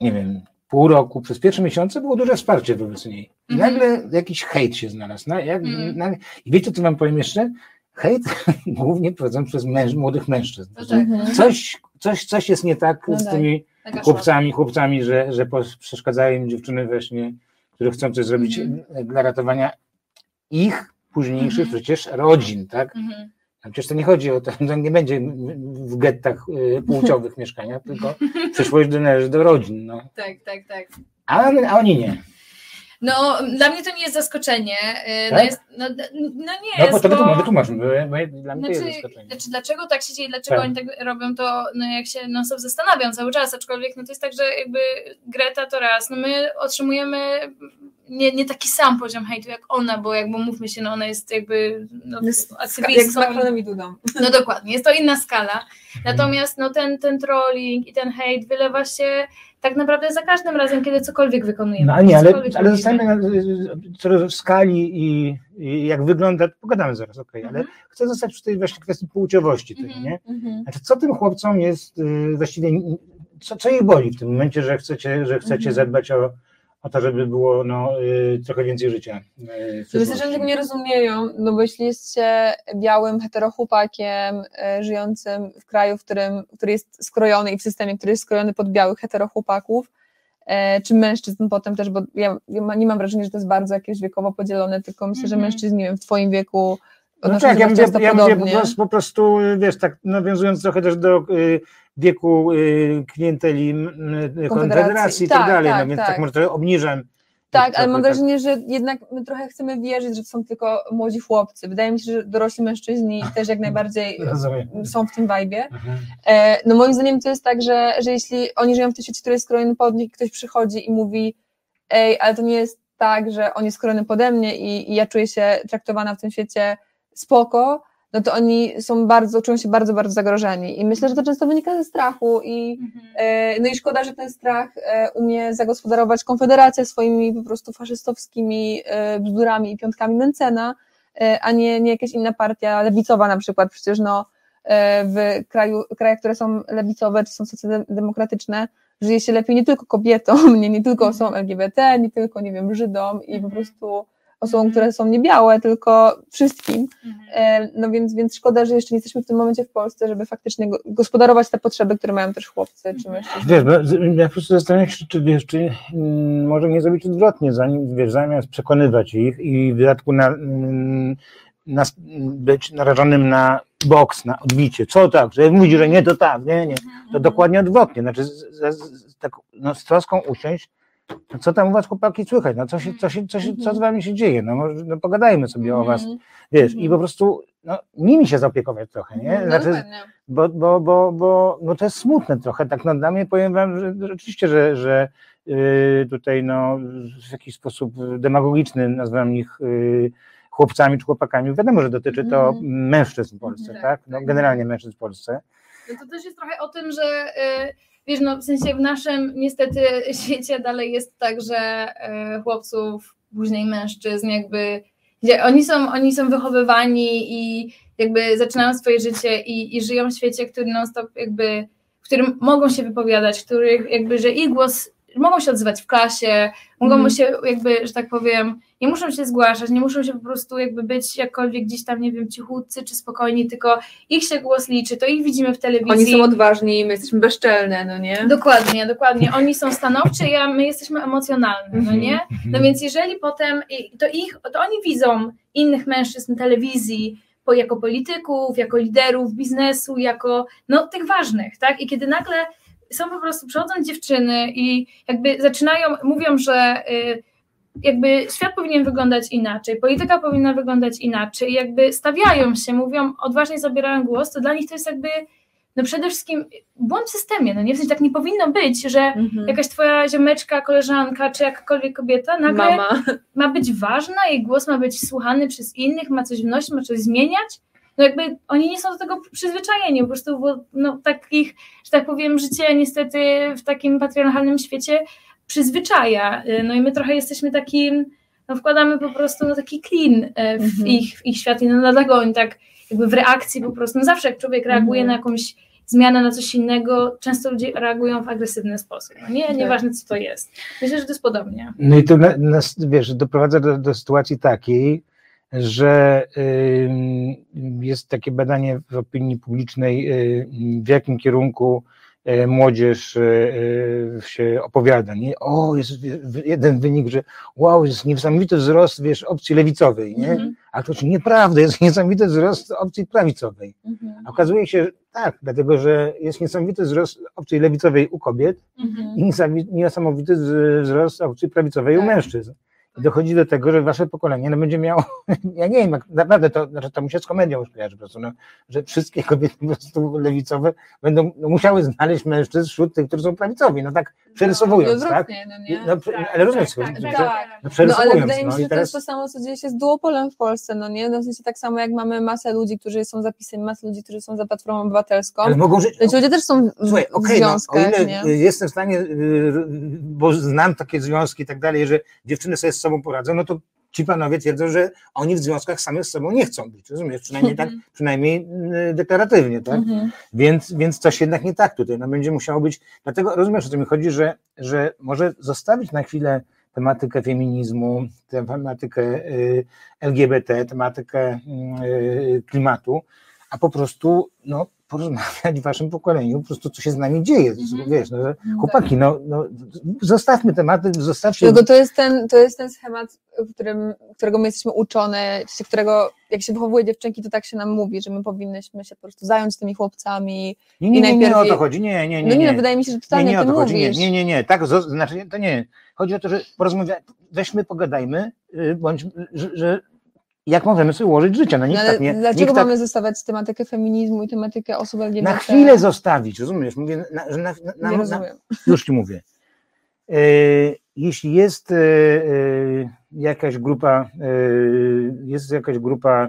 nie wiem, pół roku, przez pierwsze miesiące było duże wsparcie wobec niej. I Mhm. nagle jakiś hejt się znalazł. Na, jak, Mhm. na, I wiecie, co wam powiem jeszcze? Hejt głównie prowadzony przez męż, młodych mężczyzn. No tak. Mhm. Coś, coś, coś jest nie tak No z tak. tymi chłopcami, chłopcami, że, że przeszkadzają im dziewczyny właśnie, które chcą coś zrobić Mhm. dla ratowania ich późniejszych Mhm. przecież rodzin, tak? Mhm. A przecież to nie chodzi o to, to nie będzie w gettach y, płciowych mieszkania, tylko przyszłość należy do rodzin, no. Tak, tak, tak. A, a oni nie. No, dla mnie to nie jest zaskoczenie. y, No, Tak? jest, no, no nie No jest, bo to bo... wytłumacz, bo, bo dla mnie to Znaczy, jest zaskoczenie. znaczy, dlaczego tak się dzieje, dlaczego Tak. oni tak robią, to no, jak się non stop zastanawiam cały czas, aczkolwiek no, to jest tak, że jakby Greta to raz, no my otrzymujemy nie, nie taki sam poziom hejtu jak ona, bo jakby mówmy się, no ona jest jakby no, Jest Jak z aktywistką. Macronem i Dudą. No dokładnie, jest to inna skala. Natomiast no, ten, ten trolling i ten hejt wylewa się tak naprawdę za każdym razem, kiedy cokolwiek wykonujemy. No ale nie, ale, ale zostańmy na, co do skali i, i jak wygląda, pogadamy zaraz, okej, ale Mhm. chcę zostać przy tej właśnie kwestii płciowości Mhm. nie? Mhm. Znaczy, co tym chłopcom jest y, właściwie, co, co ich boli w tym momencie, że chcecie, że chcecie Mhm. zadbać o, o to, żeby było no, y, trochę więcej życia. y, Myślę, że tego nie rozumieją, no bo jeśli jest się białym heterochłopakiem e, żyjącym w kraju, w którym, który jest skrojony i w systemie, który jest skrojony pod białych heterochłopaków, czy mężczyzn potem też, bo ja, nie mam wrażenia, że to jest bardzo jakieś wiekowo podzielone, tylko myślę, że Mhm. mężczyźni w twoim wieku No tak, ja mówię, ja mówię po, prostu, po prostu, y, wiesz, tak nawiązując trochę też do y, wieku y, klienteli y, Konfederacji i tak, Tak, dalej, tak, no więc tak, tak. może trochę obniżam. Tak, ale mam tak. wrażenie, że jednak my trochę chcemy wierzyć, że to są tylko młodzi chłopcy. Wydaje mi się, że dorośli mężczyźni też jak najbardziej Rozumiem. są w tym vibe. Mhm. E, No moim zdaniem to jest tak, że, że jeśli oni żyją w tym świecie, który jest skrojony pod nich, ktoś przychodzi i mówi ej, ale to nie jest tak, że on jest skrojony pode mnie i, i ja czuję się traktowana w tym świecie spoko, no to oni są bardzo, czują się bardzo, bardzo zagrożeni i myślę, że to często wynika ze strachu i Mhm. e, no i szkoda, że ten strach e, umie zagospodarować Konfederacja swoimi po prostu faszystowskimi e, bzdurami i piątkami Mencena, a nie, nie jakaś inna partia lewicowa na przykład, przecież no w kraju, krajach, które są lewicowe czy są socjaldemokratyczne, żyje się lepiej nie tylko kobietom, nie, nie tylko osobom LGBT, nie tylko, nie wiem, Żydom i po Mhm. prostu osobom, które są niebiałe, tylko wszystkim. Mhm. E, No więc, więc szkoda, że jeszcze nie jesteśmy w tym momencie w Polsce, żeby faktycznie go- gospodarować te potrzeby, które mają też chłopcy czy Mhm. mężczyźni. Wiesz, bo z- ja po prostu zastanawiam się, czy, wiesz, czy mm, może nie zrobić odwrotnie, zanim, wiesz, zamiast przekonywać ich i w dodatku na, mm, nas, być narażonym na boks, na odbicie. Co tak? Że mówi, że nie, to tak, nie, nie. To dokładnie odwrotnie. Znaczy, z, z, z, tak, no, z troską usiąść, no, co tam u was chłopaki słychać? No, co, się, co, się, co, się, co z wami się dzieje? No, może, no pogadajmy sobie o was, wiesz, i po prostu no, nimi się zaopiekować trochę, nie? No, Znaczy, dokładnie. bo, bo, bo, bo no to jest smutne trochę, tak no, dla mnie powiem wam, że rzeczywiście, że, że yy, tutaj no, w jakiś sposób demagogiczny nazywam ich yy, chłopcami czy chłopakami. Wiadomo, że dotyczy to Mhm. mężczyzn w Polsce, Tak, tak? No, tak. generalnie mężczyzn w Polsce. No to też jest trochę o tym, że y, wiesz, no w sensie w naszym niestety świecie dalej jest tak, że y, chłopców, później mężczyzn jakby, oni są, oni są wychowywani i jakby zaczynają swoje życie i, i żyją w świecie, który non stop jakby, w którym mogą się wypowiadać, których jakby, że ich głos mogą się odzywać w klasie, mogą Mhm. się jakby, że tak powiem, nie muszą się zgłaszać, nie muszą się po prostu jakby być jakkolwiek gdzieś tam, nie wiem, cichutcy czy spokojni, tylko ich się głos liczy, to ich widzimy w telewizji. Oni są odważni, my jesteśmy bezczelne, no nie? Dokładnie, dokładnie. Oni są stanowczy, a my jesteśmy emocjonalni, no Mhm. nie? No więc jeżeli potem, to ich, to oni widzą innych mężczyzn telewizji, po, jako polityków, jako liderów biznesu, jako no tych ważnych, tak? I kiedy nagle są po prostu, przychodzą dziewczyny i jakby zaczynają, mówią, że y, jakby świat powinien wyglądać inaczej, polityka powinna wyglądać inaczej, jakby stawiają się, mówią, odważnie zabierają głos, to dla nich to jest jakby no przede wszystkim błąd w systemie, no nie, w sensie tak nie powinno być, że Mhm. jakaś twoja ziomeczka, koleżanka, czy jakakolwiek kobieta nagle Mama. ma być ważna, jej głos ma być słuchany przez innych, ma coś wnosić, ma coś zmieniać. No jakby oni nie są do tego przyzwyczajeni, po prostu bo no takich, że tak powiem, życie niestety w takim patriarchalnym świecie przyzwyczaja. No i my trochę jesteśmy takim, no wkładamy po prostu no taki klin e, w, Mhm. ich, w ich świat i no dlatego oni tak jakby w reakcji po prostu, no zawsze jak człowiek reaguje Mhm. na jakąś zmianę, na coś innego, często ludzie reagują w agresywny sposób. No nie, Tak. nieważne co to jest. Myślę, że to jest podobnie. No i to na- nas, wiesz, doprowadza do, do sytuacji takiej, że jest takie badanie w opinii publicznej, y, w jakim kierunku y, młodzież y, się opowiada. Nie? O, jest jeden wynik, że wow, jest niesamowity wzrost, wiesz, opcji lewicowej, nie? Mhm. A to czy nieprawda, jest niesamowity wzrost opcji prawicowej. Mhm. A okazuje się, że tak, dlatego że jest niesamowity wzrost opcji lewicowej u kobiet, Mhm. i niesamowi- niesamowity wzrost opcji prawicowej u Tak. mężczyzn. Dochodzi do tego, że wasze pokolenie no, będzie miało, ja nie wiem, naprawdę to, znaczy to mi się z komedią już kojarzy po prostu, no, że wszystkie kobiety po prostu lewicowe będą no, musiały znaleźć mężczyzn wśród tych, którzy są prawicowi, no tak przerysowując, No tak? no nie? No, ale rozumiesz, tak, tak, że- tak. no, No ale wydaje mi no, się, że to jest teraz to samo, co dzieje się z duopolem w Polsce, no nie? No w sensie tak samo jak mamy masę ludzi, którzy są za PiSem, masę ludzi, którzy są za Platformą Obywatelską. ale mogą żyć, ci ludzie też są w, Słuchaj, w okej, no, o związkach, ile nie? jestem w stanie, y, bo znam takie związki i tak dalej, że dziewczyny sobie sobą poradzą, no to ci panowie twierdzą, że oni w związkach samych z sobą nie chcą być, rozumiesz? Przynajmniej tak, przynajmniej y, deklaratywnie, tak? Mhm. Więc, więc coś jednak nie tak tutaj, no będzie musiało być, dlatego rozumiesz o co mi chodzi, że, że może zostawić na chwilę tematykę feminizmu, tematykę y, LGBT, tematykę y, klimatu, a po prostu no, porozmawiać w waszym pokoleniu, po prostu co się z nami dzieje, Mhm. wiesz, no, że chłopaki, no, no, zostawmy tematy, zostawcie, Tylko to jest ten, to jest ten schemat, w którym, którego my jesteśmy uczone, którego jak się wychowuje dziewczynki, to tak się nam mówi, że my powinnyśmy się po prostu zająć tymi chłopcami. nie, nie, nie, nie, najpierw o je- to chodzi, nie, nie, nie, No nie, nie. no wydaje mi się, że Nie, totalnie nie o ty to chodzi, nie, mówisz. nie, nie, nie, tak, znaczy to nie, chodzi o to, że porozmawiaj, weźmy, pogadajmy, y, bądź, że, że jak możemy sobie ułożyć życie, no No, nikt ale tak nie, dlaczego nikt tak mamy zostawiać tematykę feminizmu i tematykę osób LGBT? na chwilę zostawić, rozumiesz, mówię, na, że na, na, Nie rozumiem. już ci mówię, e, jeśli jest e, e, jakaś grupa, e, jest jakaś grupa e,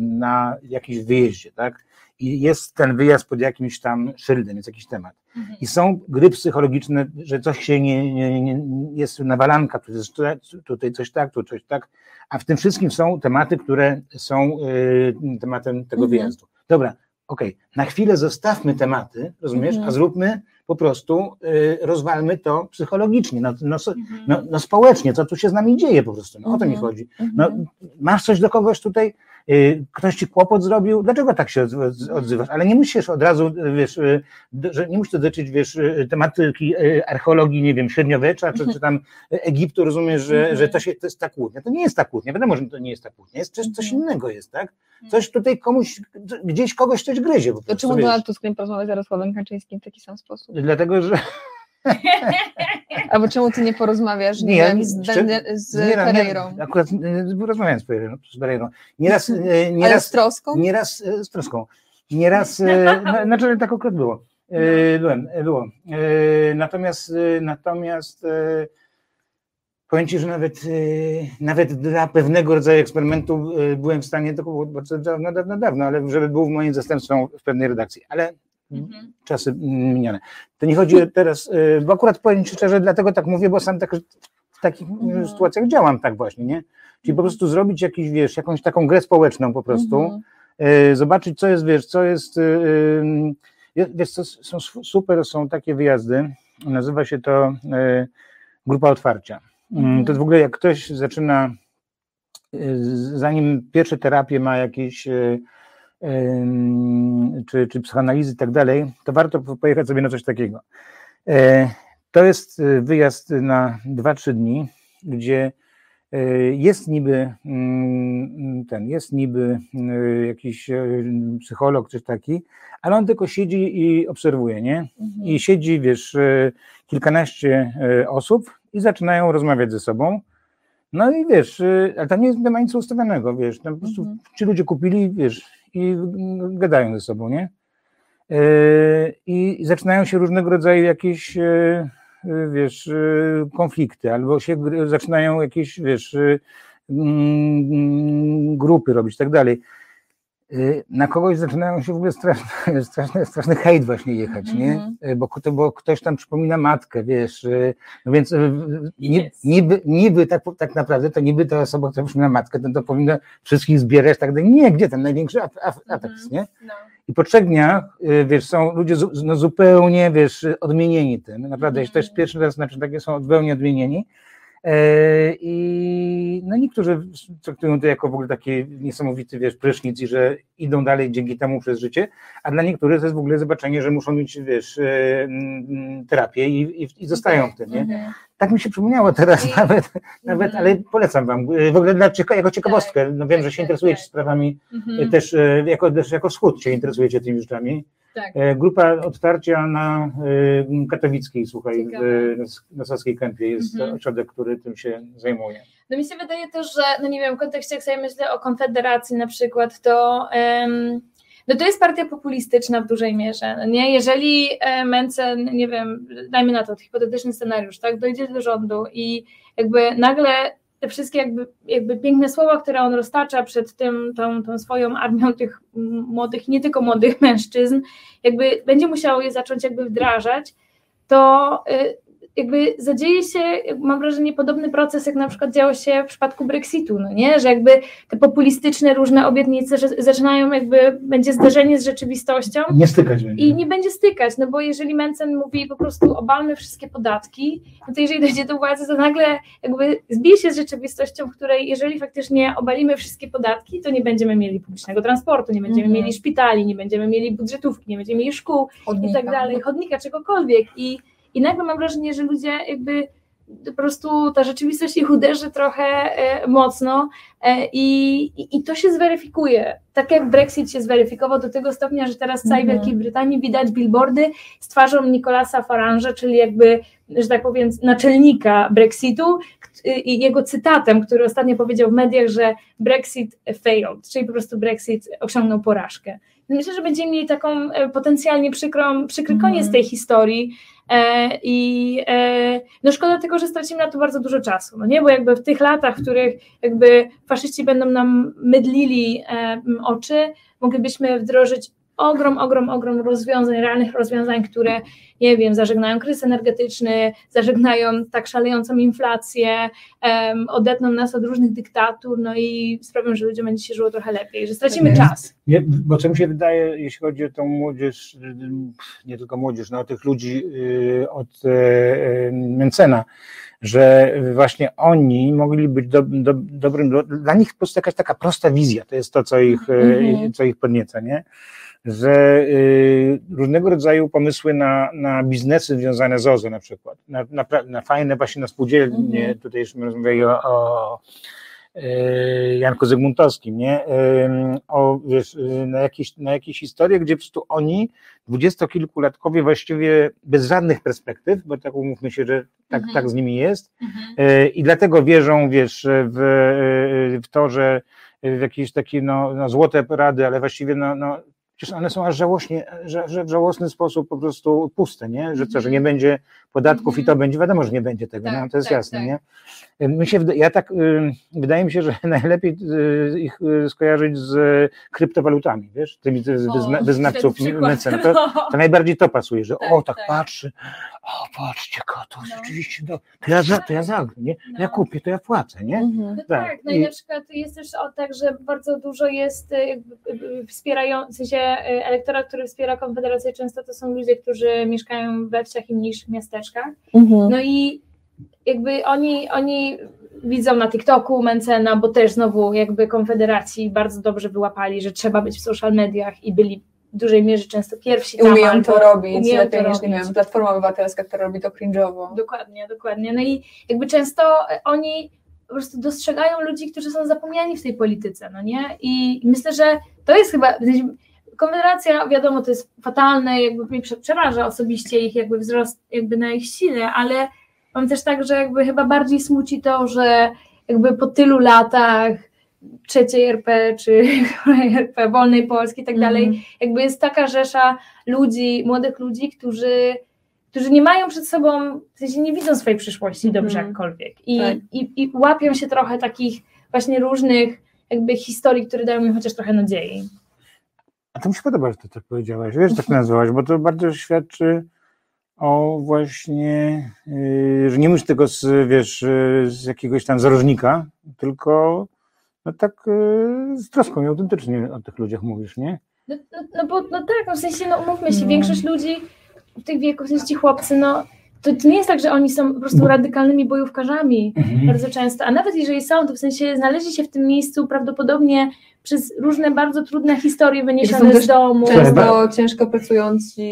na jakimś wyjeździe, tak, i jest ten wyjazd pod jakimś tam szyldem, jest jakiś temat. I są gry psychologiczne, że coś się nie, nie, nie jest nawalanka, tu jest tutaj- coś tak, tu coś tak, a w tym wszystkim są tematy, które są y, tematem tego Mhm. wyjazdu. Dobra, okej, na chwilę zostawmy tematy, rozumiesz, Mhm. a zróbmy po prostu, y, rozwalmy to psychologicznie, no, no, Mhm. no, no społecznie, co tu się z nami dzieje po prostu, no, o to mi Mhm. chodzi. No, masz coś do kogoś tutaj, ktoś ci kłopot zrobił, dlaczego tak się odz- odzywasz? Ale nie musisz od razu, wiesz, y, że nie musisz dotyczyć, wiesz, y, tematyki y, archeologii, nie wiem, średniowiecza, czy, czy tam Egiptu, rozumiesz, że, że to, się, to jest ta kłótnia. To nie jest ta kłótnia, wiadomo, że to nie jest ta kłótnia, jest coś, coś innego jest, tak? Coś tutaj komuś, gdzieś kogoś coś gryzie po To prostu, czemu wiesz. Donald Tusk nie porozmawia z Jarosławem Kaczyńskim w taki sam sposób? Dlatego, że Albo czemu ty nie porozmawiasz, nie, Nie, wiem, nie, z, z nie, nie, Pereirą? Akurat y, rozmawiałem z Pereirą. Z Pereirą. Nieraz, Ale nieraz, z troską? nieraz z troską. Nieraz, na- znaczy tak akurat było. Y, Byłem, y, było. Natomiast, natomiast powiem Ci, że nawet, nawet dla pewnego rodzaju eksperymentu byłem w stanie, to było bardzo dawno, dawno, dawno, ale żeby był w moim zastępstwem w pewnej redakcji. Ale Mhm. czasy mm, minione. To nie chodzi teraz, y, bo akurat powiem Ci szczerze, dlatego tak mówię, bo sam tak, w takich y, Mhm. sytuacjach działam tak właśnie, nie? Czyli po prostu zrobić jakiś, wiesz, jakąś taką grę społeczną po prostu, Mhm. y, zobaczyć, co jest, wiesz, co jest, wiesz, co, są super, są takie wyjazdy, nazywa się to grupa otwarcia. Mhm. To w ogóle jak ktoś zaczyna, zanim pierwsze terapie ma jakieś, czy, czy psychoanalizy i tak dalej, to warto pojechać sobie na coś takiego. E, To jest y, wyjazd na 2-3 dni, gdzie y, jest niby mm, ten, jest niby jakiś psycholog, coś taki, ale on tylko siedzi i obserwuje, nie? Mhm. I siedzi, wiesz, kilkanaście osób i zaczynają rozmawiać ze sobą. No i wiesz, ale tam nie, nie ma nic ustawionego, wiesz, tam po prostu Mhm. ci ludzie kupili, wiesz, i mm, gadają ze sobą, nie? Y, I zaczynają się różnego rodzaju jakieś, y, y, wiesz, konflikty, albo się zaczynają jakieś, wiesz, y, mm, grupy robić, i tak dalej. Y, Na kogoś zaczynają się w ogóle straszny, straszny, straszny hejt właśnie jechać, nie? Mhm. Y, Bo, to, bo ktoś tam przypomina matkę, wiesz, y, no więc ni- Yes. niby, niby tak, tak naprawdę to niby ta osoba, która przypomina matkę, to, to powinna wszystkich zbierać, tak dalej. Nie, gdzie ten największy at, at, atak jest, nie? No. I po trzech dniach, wiesz, są ludzie no, zupełnie, wiesz, odmienieni tym. Naprawdę, Mhm. też pierwszy raz, znaczy takie są zupełnie odmienieni. E, I no niektórzy traktują to jako w ogóle taki niesamowity, wiesz, prysznic i że idą dalej dzięki temu przez życie, a dla niektórych to jest w ogóle zobaczenie, że muszą mieć, wiesz, e, terapię i, i, i zostają w tym, nie? Mhm. Tak mi się przypomniało teraz I- nawet, nawet, Mhm. ale polecam wam. W ogóle dla, jako ciekawostkę, no wiem, tak, że się tak, interesujecie tak. sprawami Mhm. też e, jako, też jako wschód się interesujecie tymi rzeczami. Tak. E, Grupa otwarcia na e, katowickiej, słuchaj, Ciekawe. na Saskiej Kępie jest Mhm. ośrodek, który tym się zajmuje. No mi się wydaje też, że, no nie wiem, w kontekście jak sobie myślę o Konfederacji na przykład, to em, no to jest partia populistyczna w dużej mierze, no nie? Jeżeli e, Mencen, nie wiem, dajmy na to hipotetyczny scenariusz, tak, dojdzie do rządu i jakby nagle te wszystkie jakby, jakby piękne słowa, które on roztacza przed tym, tą, tą swoją armią tych młodych, nie tylko młodych mężczyzn, jakby będzie musiał je zacząć jakby wdrażać, to y, jakby zadzieje się, mam wrażenie, podobny proces, jak na przykład działo się w przypadku Brexitu, no nie? Że jakby te populistyczne różne obietnice że zaczynają jakby, będzie zderzenie z rzeczywistością Nie stykać będzie. i nie będzie stykać, no bo jeżeli Mencen mówi po prostu obalmy wszystkie podatki, no to jeżeli dojdzie do władzy, to nagle jakby zbije się z rzeczywistością, w której jeżeli faktycznie obalimy wszystkie podatki, to nie będziemy mieli publicznego transportu, nie będziemy Mhm. mieli szpitali, nie będziemy mieli budżetówki, nie będziemy mieli szkół, i Chodnika. tak dalej, chodnika, czegokolwiek. I, I nagle mam wrażenie, że ludzie jakby po prostu ta rzeczywistość ich uderzy trochę e, mocno e, i, i, i to się zweryfikuje. Tak jak Brexit się zweryfikował do tego stopnia, że teraz w całej Mhm. Wielkiej Brytanii widać billboardy z twarzą Nicolasa Farange'a, czyli jakby, że tak powiem, naczelnika Brexitu k- i jego cytatem, który ostatnio powiedział w mediach, że Brexit failed, czyli po prostu Brexit osiągnął porażkę. Myślę, że będziemy mieli taką e, potencjalnie przykrą, przykry koniec tej historii e, i e, no szkoda tylko, że stracimy na to bardzo dużo czasu, no nie, bo jakby w tych latach, w których jakby faszyści będą nam mydlili e, oczy, moglibyśmy wdrożyć ogrom, ogrom, ogrom rozwiązań, realnych rozwiązań, które, nie wiem, zażegnają kryzys energetyczny, zażegnają tak szalejącą inflację, em, odetną nas od różnych dyktatur, no i sprawią, że ludziom będzie się żyło trochę lepiej, że stracimy Mhm. czas. Nie, bo co mi się wydaje, jeśli chodzi o tą młodzież, y, nie tylko młodzież, no o tych ludzi y, od e, e, Mencena, że właśnie oni mogli być do, do, dobrym, do, dla nich po prostu jakaś taka prosta wizja, to jest to, co ich, Mhm. co ich podnieca, nie? Że y, różnego rodzaju pomysły na, na biznesy związane z OZE na przykład, na, na, na fajne właśnie na spółdzielnie, Mhm. tutaj już rozmawiali o, o y, Janku Zygmuntowskim, nie? O, wiesz, y, na jakieś, na jakieś historie, gdzie po prostu oni, dwudziestokilkulatkowie właściwie bez żadnych perspektyw, bo tak umówmy się, że tak, Mhm. tak z nimi jest, Mhm. I dlatego wierzą, wiesz, w, w to, że w jakieś takie no, no, złote rady, ale właściwie no, no, przecież one są aż żałośnie, że, że w żałosny sposób po prostu puste, nie? Że co, że nie będzie podatków i to będzie, wiadomo, że nie będzie tego, Tak, no, to jest tak, jasne, tak. nie? My się, ja tak, wydaje mi się, że najlepiej y, ich y, skojarzyć z kryptowalutami, wiesz, tymi wyzna, wyznawców mecen. To, to najbardziej to pasuje, że Tak, o, tak, tak. patrzy, o, patrzcie, to No. rzeczywiście, to, to ja za, to ja zagram, nie? Ja No. kupię, to ja płacę, nie? Mhm. No Tak, tak, no i- na przykład jest też o tak, że bardzo dużo jest y, jakby, y, wspierają, w sensie y, elektorat, który wspiera Konfederację, często to są ludzie, którzy mieszkają we wsiach i mniejszych Mhm. No i jakby oni, oni widzą na TikToku Mencena, bo też znowu jakby Konfederacji bardzo dobrze wyłapali, że trzeba być w social mediach i byli w dużej mierze często pierwsi tam. umieją to robić umieją lepiej to niż, nie robić. wiem, Platforma Obywatelska, która robi to cringe'owo. Dokładnie, dokładnie. No i jakby często oni po prostu dostrzegają ludzi, którzy są zapomniani w tej polityce, no nie? I myślę, że to jest chyba. Konfederacja, wiadomo, to jest fatalne, jakby mnie prze- przeraża osobiście ich jakby wzrost jakby na ich sile, ale mam też tak, że jakby chyba bardziej smuci to, że jakby po tylu latach trzeciej RP czy RP wolnej Polski i tak dalej, Mhm. jakby jest taka rzesza ludzi, młodych ludzi, którzy, którzy nie mają przed sobą, w sensie nie widzą swojej przyszłości dobrze Mhm. jakkolwiek I, Tak. i, i łapią się trochę takich właśnie różnych jakby historii, które dają im chociaż trochę nadziei. A to mi się podoba, że ty tak powiedziałaś, wiesz, tak nazwałaś, bo to bardzo świadczy o właśnie, yy, że nie mówisz tego z, wiesz, yy, z jakiegoś tam zarożnika, tylko no tak yy, z troską i autentycznie o tych ludziach mówisz, nie? No, no, no bo no tak, no w sensie, no umówmy się, No. większość ludzi w tych wieku, w sensie ci chłopcy, no to, to nie jest tak, że oni są po prostu radykalnymi bojówkarzami Mhm. bardzo często, a nawet jeżeli są, to w sensie znaleźli się w tym miejscu prawdopodobnie przez różne bardzo trudne historie wyniesione z domu. Często ciężko pracujący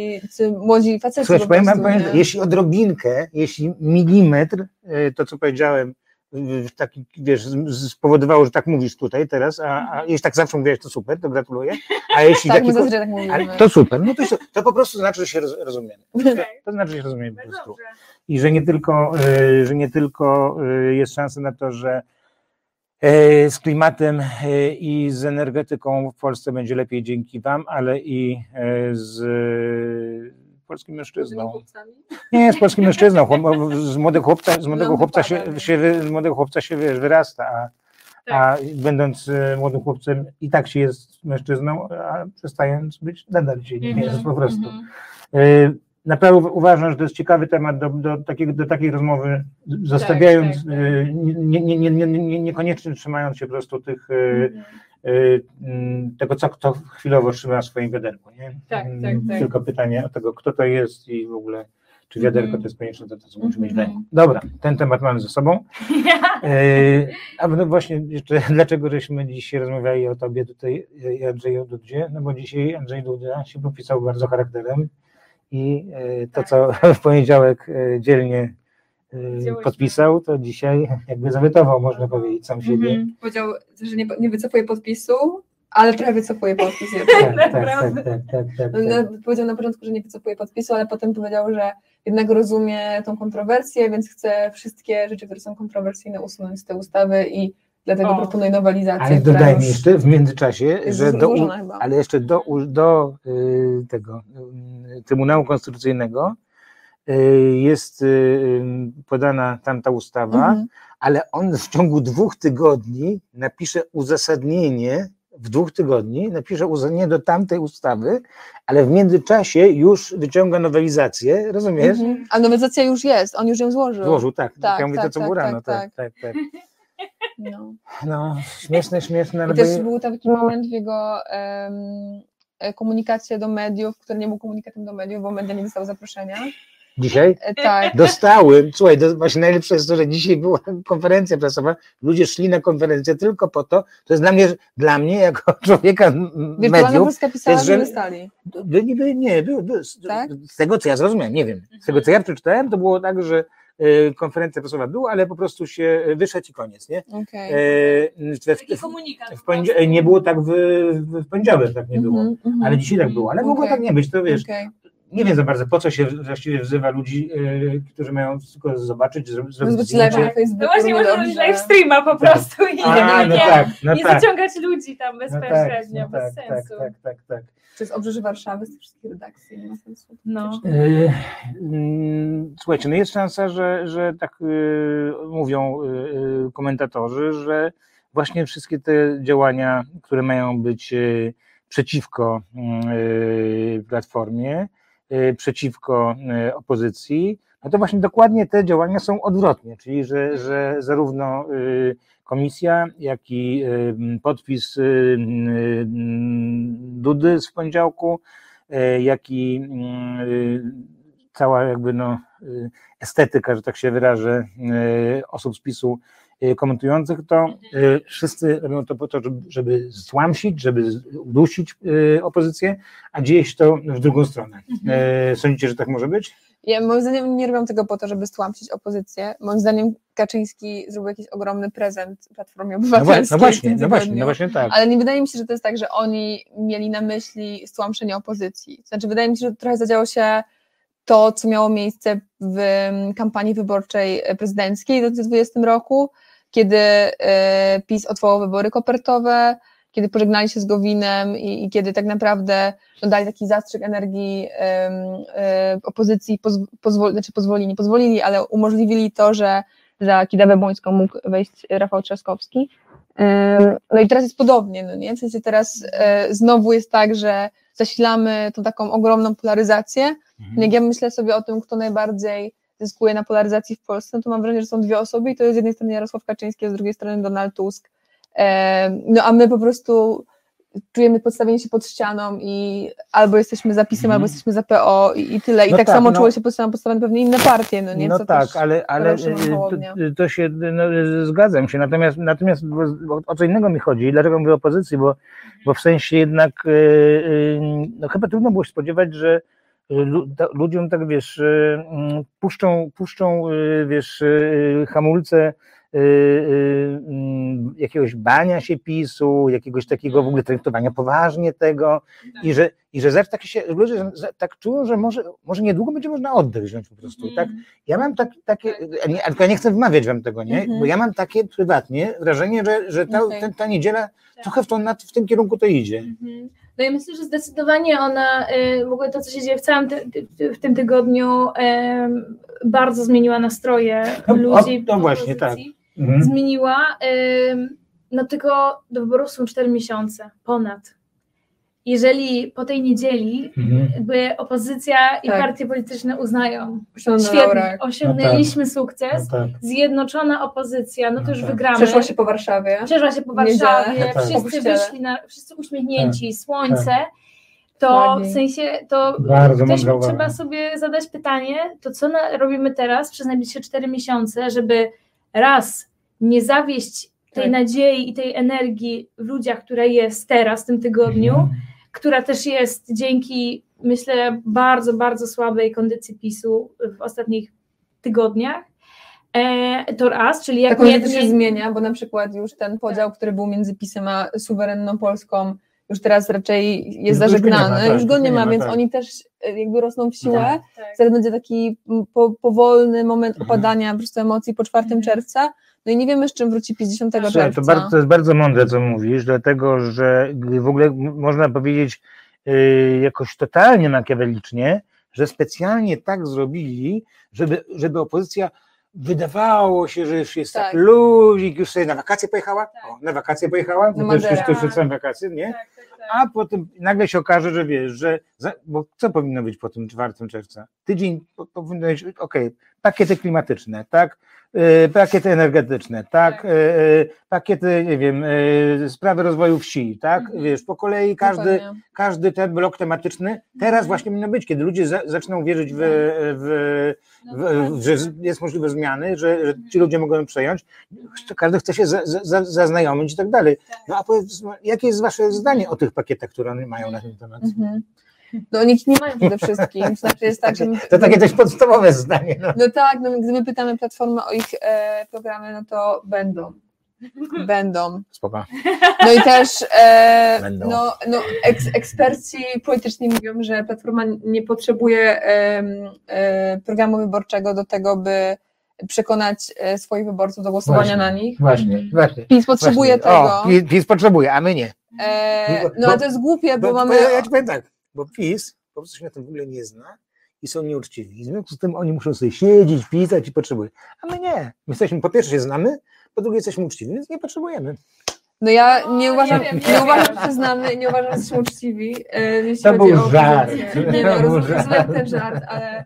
młodzi faceci Słuchaj, po powiem, prostu, powiem, jeśli odrobinkę, jeśli milimetr, yy, to co powiedziałem, taki, wiesz, spowodowało, że tak mówisz tutaj teraz, a, a jeśli tak zawsze mówiłeś, to super, to gratuluję, a jeśli Tak, taki- tak. Ale to super, no to, to po prostu znaczy, że się roz, rozumiemy. To, to znaczy, że się rozumiemy po prostu. I że nie tylko, y, że nie tylko y, jest szansa na to, że y, z klimatem i z energetyką w Polsce będzie lepiej dzięki Wam, ale i z polskim mężczyzną. Nie, z polskim mężczyzną. Z młodego chłopca, z młodego chłopca się, się, z młodego chłopca się wiesz, wyrasta, a, a będąc y, młodym chłopcem i tak się jest mężczyzną, a przestając być nadal się nie Mhm, jest po prostu. mhm. Y, Naprawdę uważam, że to jest ciekawy temat do, do, takiego, do takiej rozmowy, zostawiając, tak, tak. y, nie, nie, nie, nie, nie, niekoniecznie trzymając się po prostu tych, Mhm. Tego, co kto chwilowo trzyma w swoim wiaderku. Nie? Tak, Mm, tak, tak. Tylko pytanie o tego, kto to jest i w ogóle, czy wiaderko Mhm. to jest konieczne do tego, co musimy mieć w Mhm. ręku. Dobra, ten temat mamy ze sobą. Y, A no właśnie jeszcze, dlaczego żeśmy dzisiaj rozmawiali o tobie tutaj y, i Andrzeju Dudzie? No bo dzisiaj Andrzej Duda się popisał bardzo charakterem i y, to, co w poniedziałek y, dzielnie y. podpisał, to dzisiaj jakby zawytował, można powiedzieć, sam siebie. Mhm. Powiedział, że nie, nie wycofuje podpisu, ale trochę wycofuje podpis. Tak, tak, tak, Naprawdę. tak, tak, tak, No, tak. Powiedział na początku, że nie wycofuje podpisu, ale potem powiedział, że jednak rozumie tą kontrowersję, więc chce wszystkie rzeczy, które są kontrowersyjne, usunąć z tej ustawy i dlatego O. proponuje nowelizację. Ale dodajmy jeszcze w międzyczasie, że do, ale jeszcze do, do y, tego y, Trybunału Konstytucyjnego jest y, podana tamta ustawa, Mhm. ale on w ciągu dwóch tygodni napisze uzasadnienie, w dwóch tygodni napisze uzasadnienie do tamtej ustawy, ale w międzyczasie już wyciąga nowelizację, rozumiesz? Mhm. A nowelizacja już jest, on już ją złożył. Złożył, tak. Tak, ja mówię to, tak, co tak, było tak, rano, tak, tak, tak. No. No, śmieszne, śmieszne, I też by- był taki moment w jego e, komunikacie do mediów, który nie był komunikatem do mediów, bo media nie dostały zaproszenia. Dzisiaj? E, Tak. Dostałem, słuchaj, do, właśnie najlepsze jest to, że dzisiaj była konferencja prasowa, ludzie szli na konferencję tylko po to, to jest dla mnie, dla mnie jako człowieka Wirtualna mediów, Polska pisała, jest, że że- nie stali. by, by, nie, by, by, z, Tak? z tego co ja zrozumiałem, nie wiem, z tego co ja przeczytałem, to było tak, że e, konferencja prasowa była, ale po prostu się wyszedł i koniec, nie? Okej. E, w, Taki w, komunikat. nie było tak w, w poniedziałek, tak nie było. Mhm, mhm. Ale dzisiaj tak było, ale mogło Okej. tak nie być, to wiesz, Okej. Nie wiem za bardzo, po co się właściwie wzywa ludzi, e, którzy mają tylko zobaczyć, zro- zrobić Zrobić live zdjęcie. na Facebooku. No właśnie, równie można robić live streama po prostu i A, no nie, tak, no nie tak. zaciągać ludzi tam No tak, bezpośrednio, no bez tak, tak, sensu. tak, tak, tak. Jest obrzeże Warszawy z tych wszystkich redakcji. Nie ma sensu. No. Mm, Słuchajcie, no jest szansa, że, że tak e, mówią komentatorzy, że właśnie wszystkie te działania, które mają być przeciwko mm, Platformie, przeciwko e, opozycji, no to właśnie dokładnie te działania są odwrotnie, czyli że, że zarówno e, komisja, jak i podpis Dudy z poniedziałku, jak i y, cała jakby no, y, estetyka, że tak się wyrażę, y, osób z PiSu y, komentujących to, y, wszyscy robią to po to, żeby, stłamsić, żeby udusić y, opozycję, a dzieje się to w drugą stronę. E, Sądzicie, że tak może być? Ja, moim zdaniem nie robią tego po to, żeby stłamsić opozycję. Moim zdaniem Kaczyński zrobił jakiś ogromny prezent Platformie No, wa- Obywatelskiej. no właśnie, no właśnie, no właśnie tak. Ale nie wydaje mi się, że to jest tak, że oni mieli na myśli stłamszenie opozycji. Znaczy, wydaje mi się, że trochę zadziało się to, co miało miejsce w mm, kampanii wyborczej prezydenckiej w 2020 roku, kiedy e, PiS odwołał wybory kopertowe, kiedy pożegnali się z Gowinem i, i kiedy tak naprawdę no, dali taki zastrzyk energii e, opozycji, pozwoli, znaczy pozwolili, nie pozwolili, ale umożliwili to, że za Kidawę Błońską mógł wejść Rafał Trzaskowski. No i teraz jest podobnie, no nie? W sensie teraz e, znowu jest tak, że zasilamy tą taką ogromną polaryzację. Mhm. Jak ja myślę sobie o tym, kto najbardziej zyskuje na polaryzacji w Polsce, no to mam wrażenie, że są dwie osoby i to jest z jednej strony Jarosław Kaczyński, a z drugiej strony Donald Tusk. E, No a my po prostu czujemy podstawienie się pod ścianą i albo jesteśmy za PiSem, Mhm. albo jesteśmy za PO i, i tyle. I No tak, tak, samo no. czuły się pod ścianą postawione pewnie inne partie, no nie? No tak, ale, ale y, to, to się, no, zgadzam się, natomiast, natomiast bo- o co innego mi chodzi, dlaczego mówię o opozycji, bo, bo w sensie jednak y, y, no chyba trudno było się spodziewać, że ludziom tak wiesz, y, mm, puszczą, puszczą y, wiesz, y, hamulce mm, jakiegoś bania się PiSu, jakiegoś takiego w ogóle traktowania poważnie tego i że, i że zawsze tak się, ludzie tak czują, że może, może niedługo będzie można oddech wziąć po prostu, tak? Ja mam tak, takie, a nie, ja nie chcę wmawiać wam tego, nie? Mhm. Bo ja mam takie prywatnie wrażenie, że, że ta, Okej. ta, ta niedziela trochę w, to, w tym kierunku to idzie. Mhm. No i myślę, że zdecydowanie ona, y, w ogóle to, co się dzieje w całym ty, ty, w tym tygodniu, bardzo zmieniła nastroje No, ludzi. o, to w właśnie, opozycji. Mhm. Zmieniła, no tylko do wyborów są 4 miesiące, ponad. Jeżeli po tej niedzieli Mhm. jakby opozycja i Tak. partie polityczne uznają, świetnie, laurach. osiągnęliśmy No sukces, tak. zjednoczona opozycja, no to No już tak. wygramy. Przeszła się po Warszawie. Przeszła się po. Warszawie, No tak. Wszyscy wyszli, na, wszyscy uśmiechnięci, słońce, tak. to w sensie, to Bardzo też trzeba sobie zadać pytanie, to co na, robimy teraz przez najbliższe 4 miesiące, żeby raz nie zawieść tej Tak. nadziei i tej energii w ludziach, która jest teraz w tym tygodniu, Mhm. Która też jest dzięki, myślę, bardzo, bardzo słabej kondycji PiSu w ostatnich tygodniach. E, to raz, czyli jak nie, Tak, się nie, zmienia, bo na przykład już ten podział, który był między PiSem a suwerenną Polską, już teraz raczej jest Już go nie zażegnany, ma, tak, już go nie ma, więc tak. oni też e, jakby rosną w siłę. Tak, tak. Zaraz będzie taki po, powolny moment Mhm. opadania po prostu emocji po 4 Mhm. czerwca. No i nie wiemy, z czym wróci PiS 10 Słuchaj, czerwca. to, bardzo, to jest bardzo mądre, co mówisz, dlatego że w ogóle można powiedzieć yy, jakoś totalnie makiawelicznie, że specjalnie tak zrobili, żeby, żeby opozycja wydawało się, że już jest tak, Tak. luzik, już sobie na wakacje pojechała, o, na wakacje pojechała, no to już, już, są wakacje, nie? Tak, tak, tak. A potem nagle się okaże, że wiesz, że. Za, bo co powinno być po tym 4 czerwca? Tydzień po- powinno być, okej, pakiety klimatyczne, tak? Y, pakiety energetyczne, tak, y, y, pakiety, nie wiem, sprawy rozwoju wsi, tak, Mhm. wiesz, po kolei każdy, każdy ten blok tematyczny teraz właśnie powinno być, kiedy ludzie za, zaczną wierzyć w, w, w, w, że jest możliwe zmiany, że, że ci ludzie mogą ją przejąć, każdy chce się za, za, zaznajomić i tak dalej. No a powiedz, jakie jest wasze zdanie o tych pakietach, które oni mają na ten temat? Mhm. No oni ich nie mają przede wszystkim. To znaczy jest tak, że my, To takie dość podstawowe zdanie. No. no tak, no, gdy my pytamy Platformę o ich e, programy, no to będą. Będą. Spoko. No i też e, Będą. no, no, eks, eksperci polityczni mówią, że Platforma nie potrzebuje em, e, programu wyborczego do tego, by przekonać e, swoich wyborców do głosowania Właśnie. na nich. Właśnie, właśnie. PiS potrzebuje właśnie. tego. O, PiS, PiS potrzebuje, a my nie. E, Bo- no ale to jest głupie, bo Bo, mamy. bo ja ci powiem tak, bo PiS po prostu się na tym w ogóle nie zna i są nieuczciwi. I w związku z tym oni muszą sobie siedzieć, pisać i potrzebują. A my nie. My jesteśmy, po pierwsze się znamy, po drugie jesteśmy uczciwi, więc nie potrzebujemy. No ja nie uważam, nie nie, wiem, nie uważam, że znamy, nie uważam, że jesteśmy uczciwi. e, jeśli To chodzi był o żart. To Nie, no, rozumiem, ten żart, ale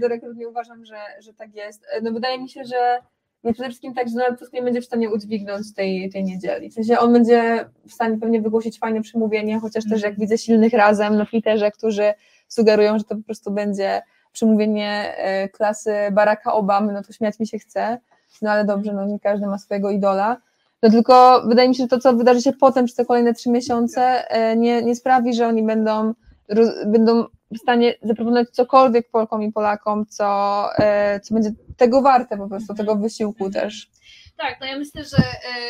the record nie uważam, że, że tak jest. E, No wydaje mi się, że no przede wszystkim tak, że Donald Tusk nie będzie w stanie udźwignąć tej, tej niedzieli. W sensie on będzie w stanie pewnie wygłosić fajne przemówienie, chociaż też jak widzę silnych razem na Twitterze, którzy sugerują, że to po prostu będzie przemówienie e, klasy Baracka Obamy, no to śmiać mi się chce. No ale dobrze, no nie każdy ma swojego idola. No tylko wydaje mi się, że to, co wydarzy się potem przez te kolejne trzy miesiące, e, nie, nie sprawi, że oni będą, roz, będą w stanie zaproponować cokolwiek Polkom i Polakom, co, e, co będzie tego warte po prostu, tego wysiłku też. Tak, no ja myślę, że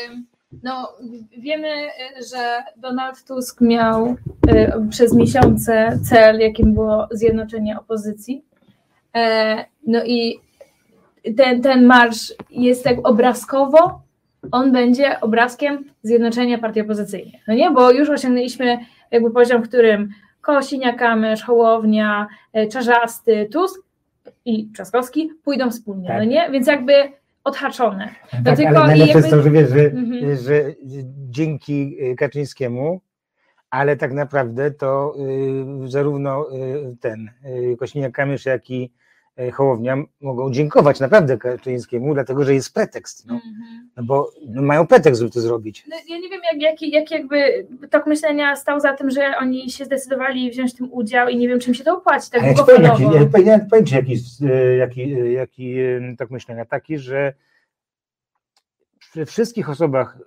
em, no, wiemy, y, że Donald Tusk miał przez miesiące cel, jakim było zjednoczenie opozycji. E, No i ten, ten marsz jest tak obrazkowo, on będzie obrazkiem zjednoczenia partii opozycyjnych. No nie, bo już osiągnęliśmy jakby poziom, w którym Kosiniak-Kamysz, Hołownia, e, Czarzasty, Tusk i Trzaskowski pójdą wspólnie, Tak. no nie? Więc jakby odhaczone. No tak, tylko ale najlepsze jest jakby- to, że wiesz, że, Mhm. że dzięki y, Kaczyńskiemu, ale tak naprawdę to y, zarówno y, ten y, Kośniak-Kamysz, jak i Hołownia mogą dziękować naprawdę Kaczyńskiemu, dlatego że jest pretekst. No, Mhm. no bo no, mają pretekst, żeby to zrobić. No, ja nie wiem, jak, jaki jak jakby tok myślenia stał za tym, że oni się zdecydowali wziąć w tym udział i nie wiem, czym się to opłaci tak ja długofalowo. ja powiem, ci jaki, y, jaki, y, jaki tok myślenia, taki, że przy wszystkich osobach,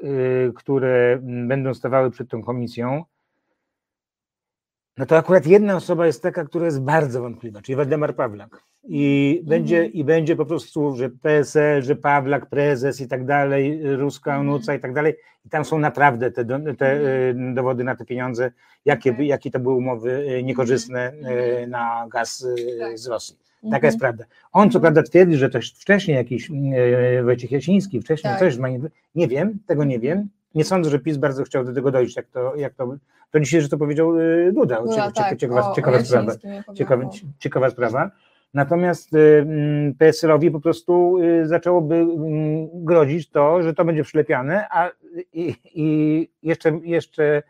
które będą stawały przed tą komisją, no to akurat jedna osoba jest taka, która jest bardzo wątpliwa, czyli Waldemar Pawlak. I będzie, I będzie po prostu, że PSL, że Pawlak, prezes i tak dalej, Ruska, Mhm. Onuca i tak dalej. I tam są naprawdę te, do- te y, dowody na te pieniądze, jakie, by- jakie to były umowy y, niekorzystne y, na gaz Tak. z Rosji. Mhm. Taka jest prawda. On co prawda twierdzi, że też wcześniej jakiś e, Wojciech Jasiński, wcześniej Tak. coś zmani- Nie wiem, tego nie wiem. Nie sądzę, że PiS bardzo chciał do tego dojść, jak to, jak to, to dzisiaj, że to powiedział e, Duda. Była, Cieka- tak, ciekawa, o- ciekawa o sprawa. Ciekawa, ciekawa sprawa. Natomiast y, mm, PSL-owi po prostu y, zaczęłoby mm, grozić to, że to będzie przylepiane, a i, i jeszcze, jeszcze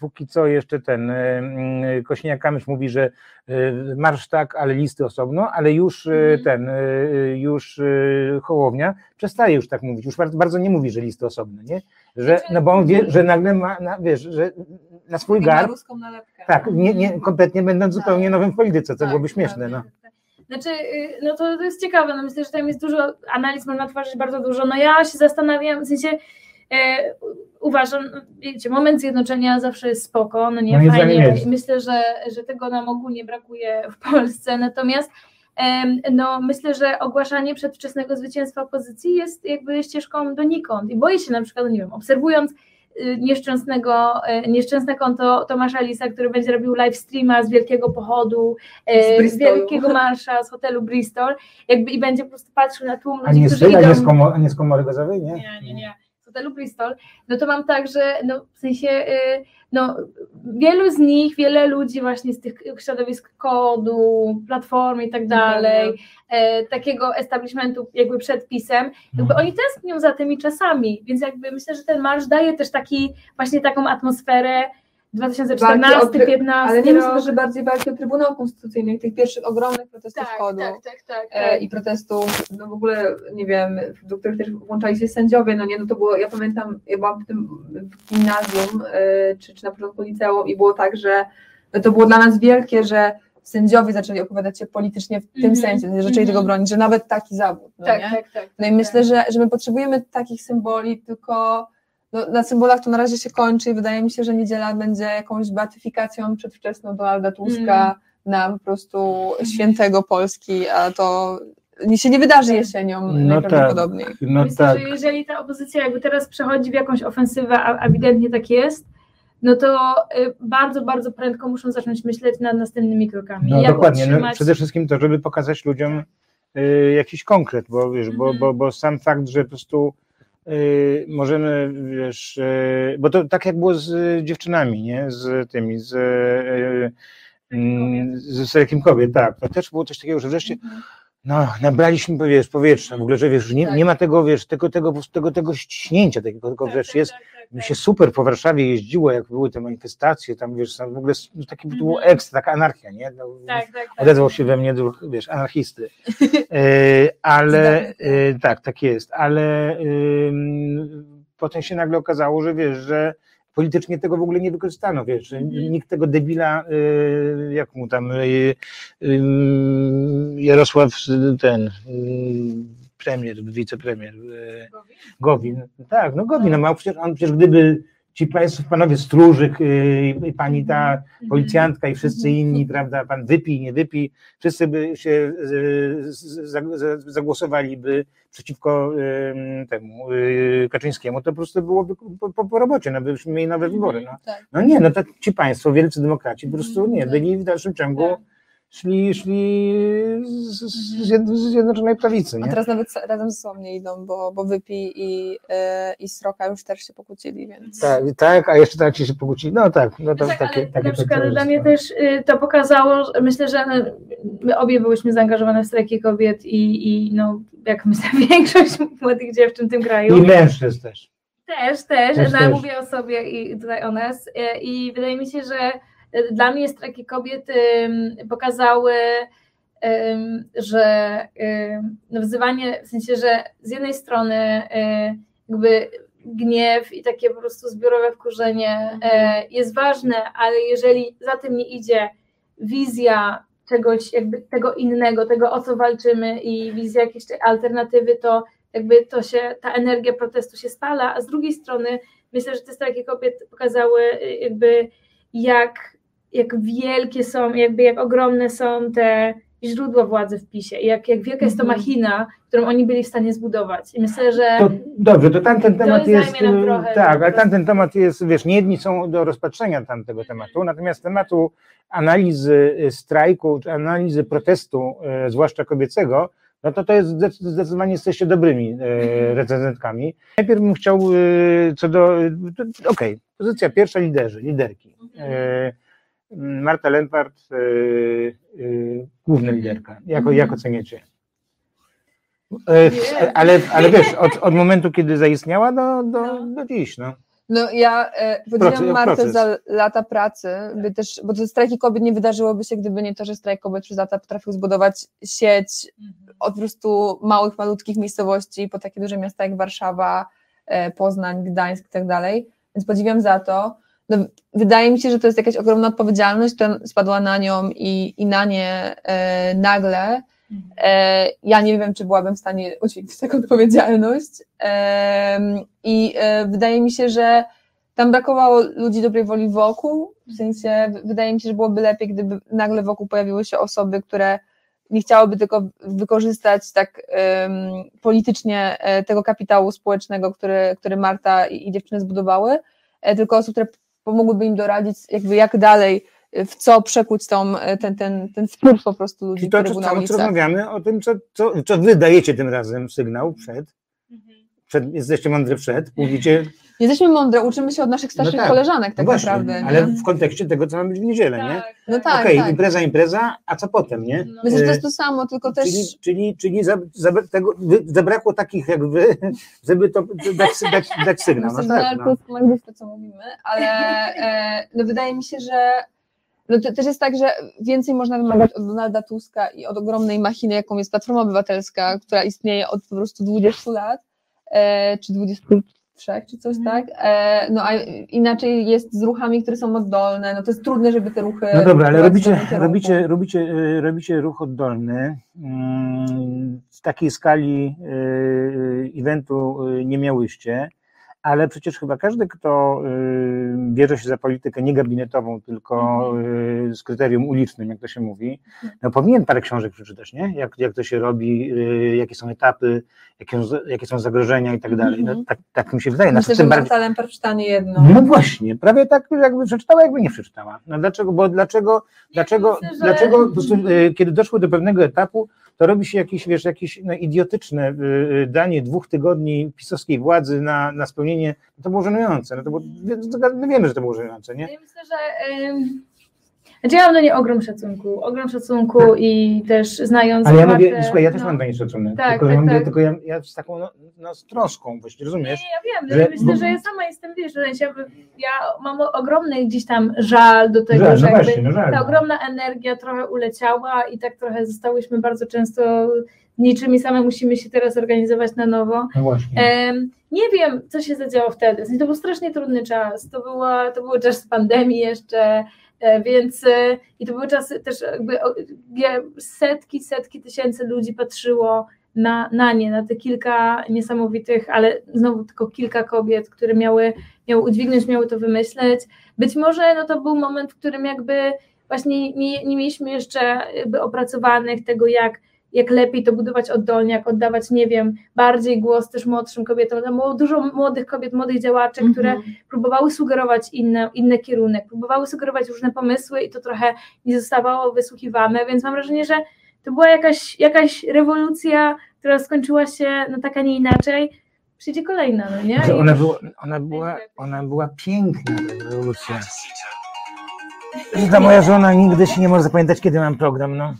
póki co jeszcze ten mm, Kośniak-Kamysz mówi, że y, marsz tak, ale listy osobno, ale już Mhm. ten, już Hołownia przestaje już tak mówić, już bardzo, nie mówi, że listy osobno, nie? Że, no bo on wie, że nagle ma, na, wiesz, że na swój garb, tak, nie, nie, kompletnie będąc Tak. zupełnie nowym w polityce, co Tak, byłoby śmieszne, no. Znaczy, y, no to, to jest ciekawe, no myślę, że tam jest dużo analiz, można tworzyć bardzo dużo. No ja się zastanawiam, w sensie e, uważam, wiecie, moment zjednoczenia zawsze jest spoko, no nie, zdaniem fajnie. myślę, że, że tego nam ogólnie brakuje w Polsce. Natomiast no, myślę, że ogłaszanie przedwczesnego zwycięstwa opozycji jest jakby ścieżką donikąd. I boję się na przykład, no nie wiem, obserwując y, nieszczęsnego, y, nieszczęsne konto Tomasza Lisa, który będzie robił live streama z wielkiego pochodu, e, Z z wielkiego marsza z hotelu Bristol, jakby i będzie po prostu patrzył na tłum A ludzi, nie z, którzy a idą... nie z, komo, a nie z komory gazowej, nie? Nie, nie, nie. Hotelu Bristol, no to mam tak, że no, w sensie y, no, wielu z nich, wiele ludzi właśnie z tych środowisk kodu, platformy i tak dalej, e, takiego establishmentu jakby przed pisem, jakby oni tęsknią za tymi czasami, więc jakby myślę, że ten marsz daje też taki, właśnie taką atmosferę 2014, Walki o try- 15 Ale nie myślę, że bardziej walki o Trybunał Konstytucyjny, tych pierwszych ogromnych protestów tak, Wschodu. tak, tak, tak, e, tak. i protestów, no w ogóle, nie wiem, do których też włączali się sędziowie, no nie, no to było, ja pamiętam, ja byłam w tym w gimnazjum, e, czy, czy na początku liceum i było tak, że no to było dla nas wielkie, że sędziowie zaczęli opowiadać się politycznie w tym Mhm, sensie, że zaczęli mhm. tego bronić, że nawet taki zawód, no tak, nie? tak, tak. No i myślę, że, że my potrzebujemy takich symboli, tylko no, na symbolach to na razie się kończy i wydaje mi się, że niedziela będzie jakąś beatyfikacją przedwczesną Donalda Tuska Mm. na po prostu świętego Polski, a to nie- się nie wydarzy jesienią No najprawdopodobniej. tak, no Myślę, tak. że jeżeli ta opozycja jakby teraz przechodzi w jakąś ofensywę, a ewidentnie tak jest, no to y, bardzo, bardzo prędko muszą zacząć myśleć nad następnymi krokami. No Jak dokładnie, no, przede wszystkim to, żeby pokazać ludziom y, jakiś konkret, bo wiesz, bo, Mhm. bo, bo sam fakt, że po prostu y, możemy, wiesz, y, bo to tak jak było z y, dziewczynami, nie, z tymi, z, y, mm, z Serekiem Kobiet, tak, to też było coś takiego, że wreszcie Mhm. No, nabraliśmy wiesz, powietrza, w ogóle, że wiesz, nie, Tak. nie ma tego, wiesz, tego, tego, tego, tego ściśnięcia, tego, tylko Tak, wiesz, tak, jest, tak, mi się super po Warszawie jeździło, jak były te manifestacje, tam wiesz, tam w ogóle no, taki to było Mhm. ekstra, taka anarchia, nie? No, Tak, tak. Odezwał się we mnie duch, wiesz, anarchisty. E, ale e, tak, tak jest, ale ym, potem się nagle okazało, że wiesz, że politycznie tego w ogóle nie wykorzystano, wiesz, Mhm. nikt tego debila, y, jak mu tam, y, ym, Jarosław, ten, y, premier, wicepremier, y, Gowin, tak, no Gowin, no, ma przecież, on przecież gdyby ci państwo, panowie stróżyk y, i pani ta Mhm. policjantka i wszyscy inni, prawda, pan wypij, nie wypij, wszyscy by się y, za- zagłosowaliby przeciwko temu y, Kaczyńskiemu, to po prostu byłoby po, po, po robocie, no byśmy mieli nowe wybory. No, Tak. no nie, no to ci państwo, wielcy demokraci po prostu nie, Tak. byli w dalszym ciągu, Tak. Szli, szli z, z, Zjednoczonej Prawicy, A nie? teraz nawet razem ze sobą nie idą, bo, bo Wypi i, e, i Sroka już też się pokłócili, więc... Tak, tak, a jeszcze tak ci się pokłócili, no tak, no to tak, takie, ale takie na przykład dla mnie też y, to pokazało, że myślę, że my obie byłyśmy zaangażowane w strajki kobiet i, i no, jak myślę, większość młodych dziewczyn w tym kraju. I mężczyzn też. Też, też, Też, no, też. mówię o sobie i tutaj o nas. E, I wydaje mi się, że dla mnie strajki kobiet pokazały, że no, wzywanie, w sensie, że z jednej strony y, jakby gniew i takie po prostu zbiorowe wkurzenie e, jest ważne, ale jeżeli za tym nie idzie wizja czegoś jakby tego innego, tego o co walczymy i wizja jakiejś alternatywy, to jakby to się, ta energia protestu się spala, a z drugiej strony myślę, że te strajki kobiet pokazały y, jakby jak, jak wielkie są, jakby jak ogromne są te źródła władzy w PiSie i jak, jak wielka jest to Mhm. machina, którą oni byli w stanie zbudować. I myślę, że To dobrze, to tamten temat zajmie jest. nam y, trochę, tak, ale to- tamten temat jest, wiesz, nie jedni są do rozpatrzenia tamtego tematu, natomiast tematu analizy y, strajku, czy analizy protestu, y, zwłaszcza kobiecego, no to to jest zdec- zdecydowanie jesteście dobrymi y, recenzentkami. Najpierw bym chciał co do. to- Okej, pozycja pierwsza liderzy, liderki. Y, Marta Lempart, y, y, główna liderka. Jak, jak oceniacie? E, Ale, ale wiesz, od, od momentu, kiedy zaistniała do, do, do dziś, no. No ja e, podziwiam Proces- Martę proces. za lata pracy, by też, bo te strajki kobiet nie wydarzyłoby się, gdyby nie to, że strajk kobiet przez lata potrafił zbudować sieć od po prostu małych, malutkich miejscowości po takie duże miasta jak Warszawa, e, Poznań, Gdańsk i tak dalej, więc podziwiam za to. No, wydaje mi się, że to jest jakaś ogromna odpowiedzialność, która spadła na nią i, i na nie e, nagle. E, ja nie wiem, czy byłabym w stanie udźwignąć taką odpowiedzialność. Em, I e, wydaje mi się, że tam brakowało ludzi dobrej woli wokół. W sensie, wydaje mi się, że byłoby lepiej, gdyby nagle wokół pojawiły się osoby, które nie chciałyby tylko wykorzystać tak em, politycznie e, tego kapitału społecznego, który, który Marta i, i dziewczyny zbudowały, e, tylko osób, które pomogłyby im doradzić, jakby jak dalej, e, w co przekuć tą, e, ten, ten, ten wpływ po prostu ludzi, Czyli to, na ulicach. rozmawiamy o tym, co, co, co wy dajecie tym razem sygnał przed, przed, jesteście mądre przed, mówicie, Jesteśmy mądre, uczymy się od naszych starszych tak. koleżanek no tak właśnie, naprawdę. ale nie? w kontekście tego, co ma być w niedzielę, nie? Tak, No tak, Okej, tak. impreza, impreza, a co potem, nie? No. Myślę, że to jest to samo, tylko też... Czyli, czyli, czyli za, za, tego, wy- zabrakło takich jak wy, żeby to dać, dać, dać sygnał. No Myślę, tak, no. to, co mówimy, ale e, no wydaje mi się, że no to też jest tak, że więcej można wymagać od Donalda Tuska i od ogromnej machiny, jaką jest Platforma Obywatelska, która istnieje od po prostu 20 lat, czy 23, czy coś Mhm. tak, e, no a inaczej jest z ruchami, które są oddolne, no to jest trudne, żeby te ruchy... No dobra, ale robicie, robicie, robicie, robicie ruch oddolny. mm, W takiej skali y, eventu nie miałyście, ale przecież chyba każdy, kto y, bierze się za politykę nie gabinetową, tylko y, z kryterium ulicznym, jak to się mówi, no powinien parę książek przeczytać, nie? Jak, jak to się robi, y, jakie są etapy, jakie, są- jakie są zagrożenia i tak dalej. No, Mhm. tak, tak mi się wydaje. Myślę, Znaczy, że tym bardziej- Marta przeczytanie jedno. no właśnie, prawie tak jakby przeczytała, jakby nie przeczytała. No dlaczego, bo dlaczego, dlaczego, myślę, że- dlaczego prostu, kiedy doszło do pewnego etapu, to robi się jakieś, wiesz, jakieś no, idiotyczne e, e, danie dwóch tygodni pisowskiej władzy na, na spełnienie, no to było żenujące, no to było, my wiemy, że to było żenujące, nie? Ja myślę, że. ym, Znaczy ja mam do niej ogrom szacunku, ogrom szacunku i też znając Ale ja Martę, mówię, słuchaj, ja też no, mam do niej szacunek, Tak, tylko, tak, ja mówię, tak. tylko ja, ja z taką, no, no z troską, właśnie, Nie, rozumiesz? ja wiem, że- myślę, bo- że ja sama jestem, wiesz, sensie, ja mam ogromny gdzieś tam żal do tego, Żal, że no właśnie, no ta no. ogromna energia trochę uleciała i tak trochę zostałyśmy bardzo często niczymi same musimy się teraz organizować na nowo. No nie wiem, co się zadziało wtedy. To był strasznie trudny czas. To, była, to był czas pandemii jeszcze, e, więc e, i to były czasy też jakby o, ja- setki, setki tysięcy ludzi patrzyło na, na nie, na te kilka niesamowitych, ale znowu tylko kilka kobiet, które miały, miały udźwignąć, miały to wymyśleć. Być może no, to był moment, w którym jakby właśnie nie, nie mieliśmy jeszcze jakby opracowanych tego, jak jak lepiej to budować oddolnie, jak oddawać, nie wiem, bardziej głos też młodszym kobietom. Tam było dużo młodych kobiet, młodych działaczy, które Mhm. próbowały sugerować inne, inny kierunek, próbowały sugerować różne pomysły i to trochę nie zostawało wysłuchiwane, więc mam wrażenie, że to była jakaś, jakaś rewolucja, która skończyła się no tak, a nie inaczej. Przyjdzie kolejna, no nie? Ona, już- była, ona, była, ona była piękna, ta rewolucja. Ta moja żona nigdy się nie może zapamiętać, kiedy mam program, no.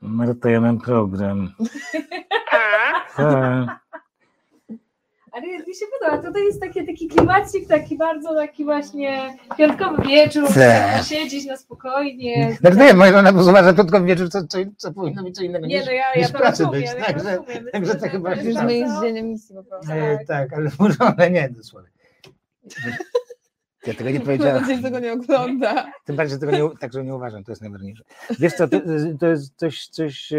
Marta, ja mam program. Tak. Ale mi się podoba, tutaj jest taki, taki klimacik, taki bardzo taki właśnie piątkowy wieczór, Tak. siedzieć na spokojnie. Znaczy nie, moja żona uważa tylko wieczór, co, co, co powinno być co innego Nie, niż, no ja, niż ja to pracy rozumiem, być. ja Także, rozumiem. także to chyba się Już my dzień emisji po prostu. e, tak, ale może nie, dosłownie. Ja tego nie powiedziałem. nadzieję, że tego nie ogląda. Tym bardziej, że tego nie, także nie uważam, to jest najważniejsze. Wiesz co, to, to jest coś, coś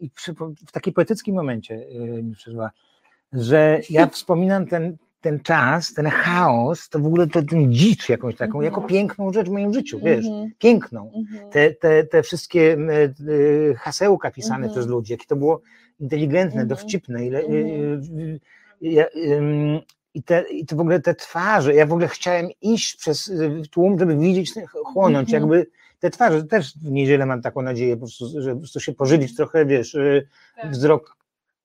i przy, w takim poetyckim momencie e, mi przyszła, że ja wspominam ten, ten czas, ten chaos, to w ogóle to, ten dzicz jakąś taką, Mhm. jako piękną rzecz w moim życiu, wiesz, Mhm, piękną. mhm. Te, te, te wszystkie e, e, hasełka pisane Mhm. przez ludzi, jakie to było inteligentne, Mhm. dowcipne, ile, e, Mhm. ja, i, te, I to w ogóle te twarze, ja w ogóle chciałem iść przez tłum, żeby widzieć, chłonąć Mhm. jakby te twarze. Też w niedzielę mam taką nadzieję, po prostu, że po prostu się pożywić trochę, wiesz, Tak. wzrok,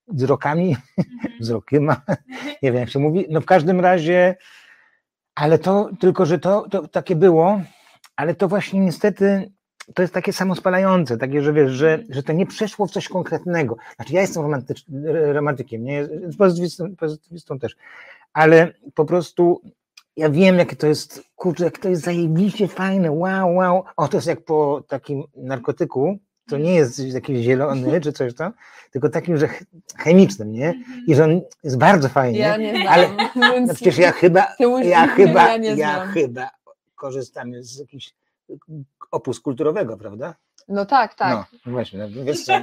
wzrokami, Mhm. wzrokiem, nie wiem jak się mówi, no w każdym razie, ale to, tylko że to, to takie było, ale to właśnie niestety to jest takie samospalające, takie, że wiesz, że, że to nie przeszło w coś konkretnego. Znaczy ja jestem romantycz, romantykiem, nie? Pozytywistą, pozytywistą też, ale po prostu ja wiem, jakie to jest, kurczę, jak to jest zajebiście fajne, wow, wow. O, to jest jak po takim narkotyku, to nie jest jakiś zielony czy coś tam, tylko takim, że ch- chemicznym, nie? I że on jest bardzo fajny. Ja nie znam, ale no przecież ja chyba, ja chyba, ja chyba korzystam z jakichś opus kulturowego, prawda? No tak, tak, No, właśnie, no, wiesz co,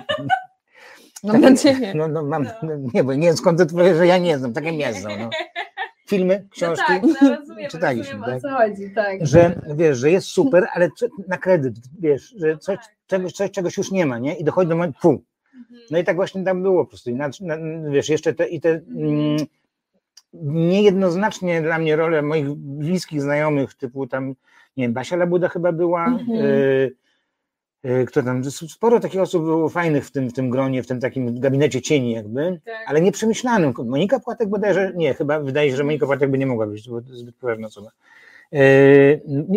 mam nadzieję. no, no mam, no, nie, bo nie wiem skąd to twoje, że ja nie znam, tak nie znam, no. Filmy, książki, No tak, no rozumiem, czytaliśmy, rozumiem o tak? co chodzi, tak. że wiesz, że jest super, ale na kredyt, wiesz, że coś, tak. czegoś, coś, czegoś już nie ma, nie? I dochodzi do momentu, fu. Mhm. No i tak właśnie tam było po prostu. I na, na, wiesz, jeszcze te, i te mm, niejednoznacznie dla mnie role moich bliskich znajomych, typu tam, nie wiem, Basia Labuda chyba była, Mhm. y, y, kto tam, sporo takich osób było fajnych w tym, w tym gronie, w tym takim gabinecie cieni jakby, Tak. ale nieprzemyślanym. Monika Płatek bodajże, nie, chyba wydaje się, że Monika Płatek by nie mogła być, bo to zbyt poważna osoba. E,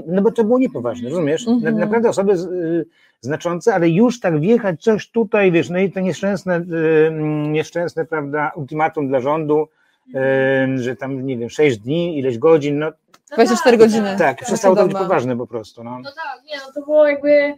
No bo to było niepoważne, rozumiesz? Mhm. naprawdę osoby y, znaczące, ale już tak wjechać coś tutaj, wiesz, no i to nieszczęsne, y, nieszczęsne, prawda, ultimatum dla rządu, y, że tam, nie wiem, 6 dni, ileś godzin, no 24 godziny. tak, przestało to być poważne po prostu, no. No tak, nie, no to było jakby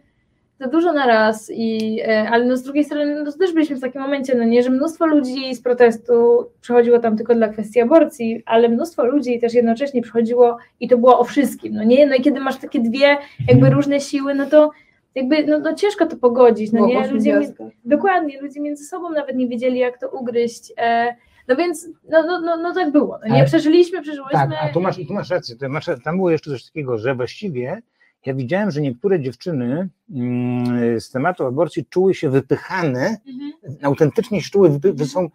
za dużo na raz, i, e, ale no z drugiej strony no też byliśmy w takim momencie, no nie, że mnóstwo ludzi z protestu przychodziło tam tylko dla kwestii aborcji, ale mnóstwo ludzi też jednocześnie przychodziło i to było o wszystkim, no nie, no i kiedy masz takie dwie jakby różne siły, no to jakby, no, no ciężko to pogodzić, no nie, ludzie, dokładnie, ludzie między sobą nawet nie wiedzieli jak to ugryźć, e, no więc, no, no, no, no tak było, no nie, Ale- przeżyliśmy, przeżyłyśmy. Tak, a tu masz, tu masz rację, to masz, tam było jeszcze coś takiego, że właściwie ja widziałem, że niektóre dziewczyny mm, z tematu aborcji czuły się wypychane, Mhm. autentycznie się czuły, wypy, są,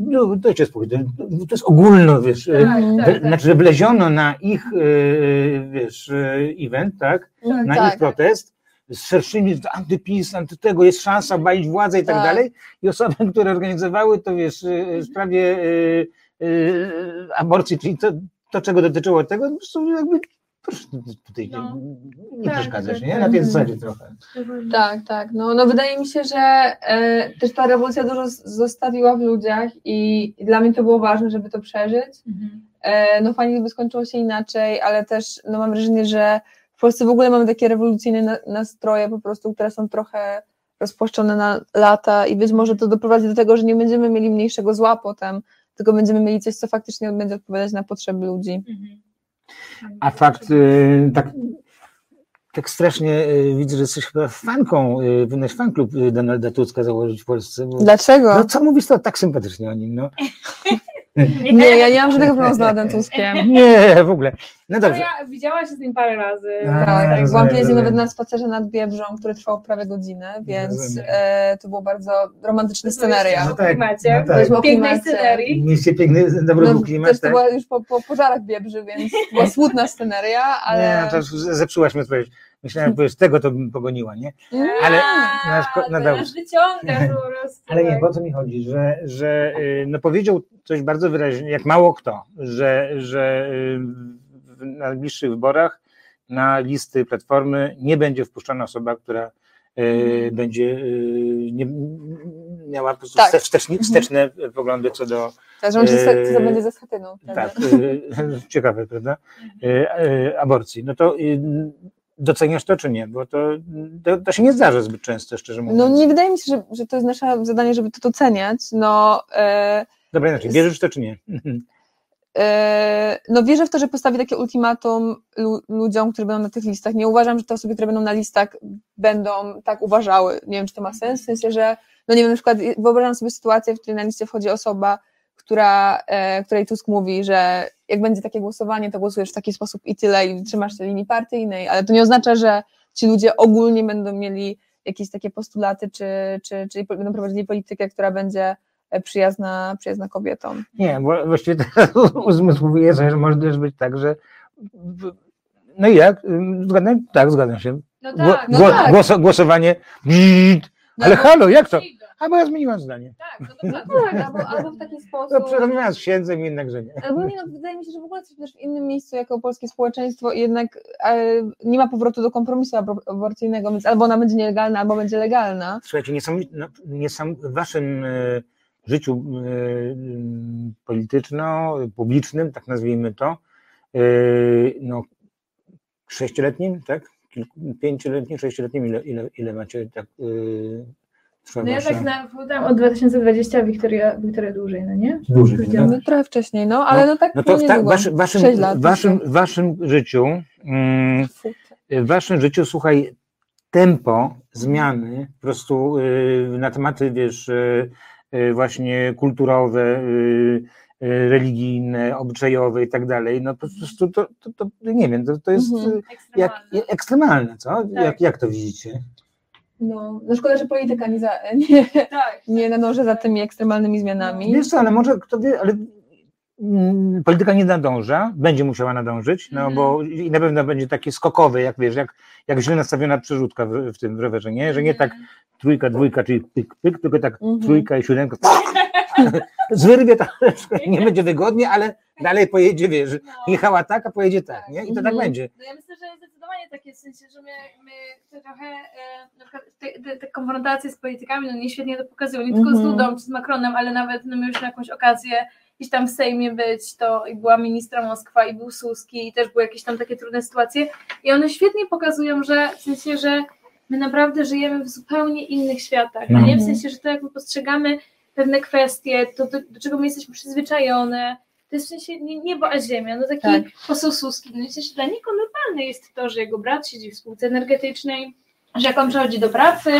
no, dajcie spokój, to, to jest ogólno, wiesz, Tak, Mhm. tak, we- tak. znaczy, że wleziono na ich, e, wiesz, e, event, tak, na tak. ich protest, z szerszymi antypis, anty tego, jest szansa balić władzę i tak, Tak. dalej. I osoby, które organizowały to, wiesz, y, w sprawie y, y, aborcji, czyli to, to, czego dotyczyło tego, po prostu jakby proszę tutaj No. nie Tak, przeszkadzać, tak, nie? tak. Na tej zasadzie trochę. Tak, tak. No, no wydaje mi się, że e, też ta rewolucja dużo zostawiła w ludziach i, i dla mnie to było ważne, żeby to przeżyć. Mhm. E, no fajnie, gdyby skończyło się inaczej, ale też no, mam wrażenie, że w Polsce w ogóle mamy takie rewolucyjne na, nastroje po prostu, które są trochę rozpłaszczone na lata i być może to doprowadzi do tego, że nie będziemy mieli mniejszego zła potem, tylko będziemy mieli coś, co faktycznie będzie odpowiadać na potrzeby ludzi. Mhm. A fakt, y, tak, tak strasznie y, widzę, że jesteś chyba fanką, y, powinieneś fanklub y, Donalda Tuska założyć w Polsce. Bo, Dlaczego? no co mówisz to tak sympatycznie o nim, no. Nie, ja nie mam żadnego problemu z Donaldem Tuskiem. Nie, w ogóle. No No dobrze. ja widziałaś się z nim parę razy. A, Tak, tak. rozumiem, Byłam kiedyś nawet na spacerze nad Biebrzą, który trwał prawie godzinę, więc e, to było bardzo romantyczny scenaria. No tak, klimacie, no tak. O pięknej scenerii. Mieliście piękny, dobry No, klimat, też to tak? była już po, po pożarach Biebrzy, więc to była smutna sceneria, ale... Nie, to już zepsułaś mi odpowiedź. Myślałem, że powiesz, tego to bym pogoniła, nie? Ale- A, na szko- na teraz dobrze. wyciągasz po prostu. Ale nie, tak. po co mi chodzi, że, że y, no powiedział coś bardzo wyraźnie, jak mało kto, że, że y, w najbliższych wyborach na listy Platformy nie będzie wpuszczana osoba, która y, będzie y, nie, miała po prostu Tak. wstecz- wsteczne, wsteczne poglądy co do Tak, że on się Eee, co będzie ze schatyną. wtedy. tak, y, ciekawe, prawda? Y, aborcji. No to doceniasz to czy nie? Bo to, to, to się nie zdarza zbyt często, szczerze mówiąc. No nie wydaje mi się, że, że to jest nasze zadanie, żeby to doceniać. No, e, Dobra, inaczej, bierzesz to czy nie? e, no wierzę w to, że postawi takie ultimatum lu, ludziom, którzy będą na tych listach. Nie uważam, że te osoby, które będą na listach będą tak uważały. Nie wiem, czy to ma sens, w sensie, że no nie wiem, na przykład wyobrażam sobie sytuację, w której na liście wchodzi osoba, która, e, której Tusk mówi, że jak będzie takie głosowanie, to głosujesz w taki sposób i tyle i trzymasz się linii partyjnej, ale to nie oznacza, że ci ludzie ogólnie będą mieli jakieś takie postulaty, czy, czy, czy będą prowadzili politykę, która będzie e, przyjazna, przyjazna kobietom. Nie, bo właściwie teraz uzmysłowuję sobie, że może też być tak, że no i jak? Zgadzam? Tak, zgadzam się. No Gło, tak, no tak. głoso- głosowanie. No, Ale halo, jak to? Przyjdę. A bo ja zmieniłam zdanie. Tak, no no dokładnie. tak, albo, albo w taki No, sposób. przerozmawiałam z księdzem i jednakże nie. Albo nie, no, wydaje mi się, że w ogóle jesteśmy też w innym miejscu jako polskie społeczeństwo i jednak e, nie ma powrotu do kompromisu abor- aborcyjnego, więc albo ona będzie nielegalna, albo będzie legalna. Słuchajcie, niesam, no, niesam, w waszym e, życiu e, polityczno-publicznym, tak nazwijmy to, e, no, sześcioletnim, tak? Kilku, pięcioletnim, sześcioletnim, ile, ile, ile macie tak e, No ja tak na, od 2020 Wiktoria, Wiktoria dłużej, no nie? Dłużej, no. No, trochę wcześniej, no, ale no, tak No to w, ta, niedługo. waszym, waszym, lat, waszym, życiu, mm, Fu. w waszym życiu, słuchaj, tempo zmiany po prostu y, na tematy, wiesz, y, y, właśnie kulturowe, y, y, religijne, obyczajowe i tak dalej, no po prostu to, to, to nie wiem, to, to jest Mhm. y, jak, Ekstremalne. ekstremalne, co? Jak, jak to widzicie? No, no szkoda, że polityka nie, za, nie, Tak. nie nadąża za tymi ekstremalnymi zmianami. Wiesz co, ale może kto wie, ale mm, polityka nie nadąża, będzie musiała nadążyć, no Mhm. bo i na pewno będzie takie skokowe, jak wiesz, jak, jak źle nastawiona przerzutka w, w tym w rowerze, nie? Że nie tak trójka, dwójka, czyli pyk, pyk, tylko tak Mhm. trójka i siódemka. Zwyrwie troszeczkę, nie będzie wygodnie, ale dalej pojedzie, wiesz, jechała tak, a pojedzie tak, nie? I to tak Mhm. będzie. No ja myślę, że zdecydowanie takie w sensie, że my, my trochę e, na te, te, te konfrontacje z politykami, no nie świetnie to pokazują, nie tylko z Mhm. Dudą czy z Macronem, ale nawet no, mieliśmy jakąś okazję gdzieś tam w Sejmie być, to i była ministra Moskwa i był Suski i też były jakieś tam takie trudne sytuacje i one świetnie pokazują, że w sensie, że my naprawdę żyjemy w zupełnie innych światach, No. nie w sensie, że to jak my postrzegamy pewne kwestie, to do, do czego my jesteśmy przyzwyczajone, to jest w sensie nie niebo a ziemia, no taki Tak. poseł Suski, no w sensie dla niego normalne jest to, że jego brat siedzi w spółce energetycznej, że jak on przychodzi do pracy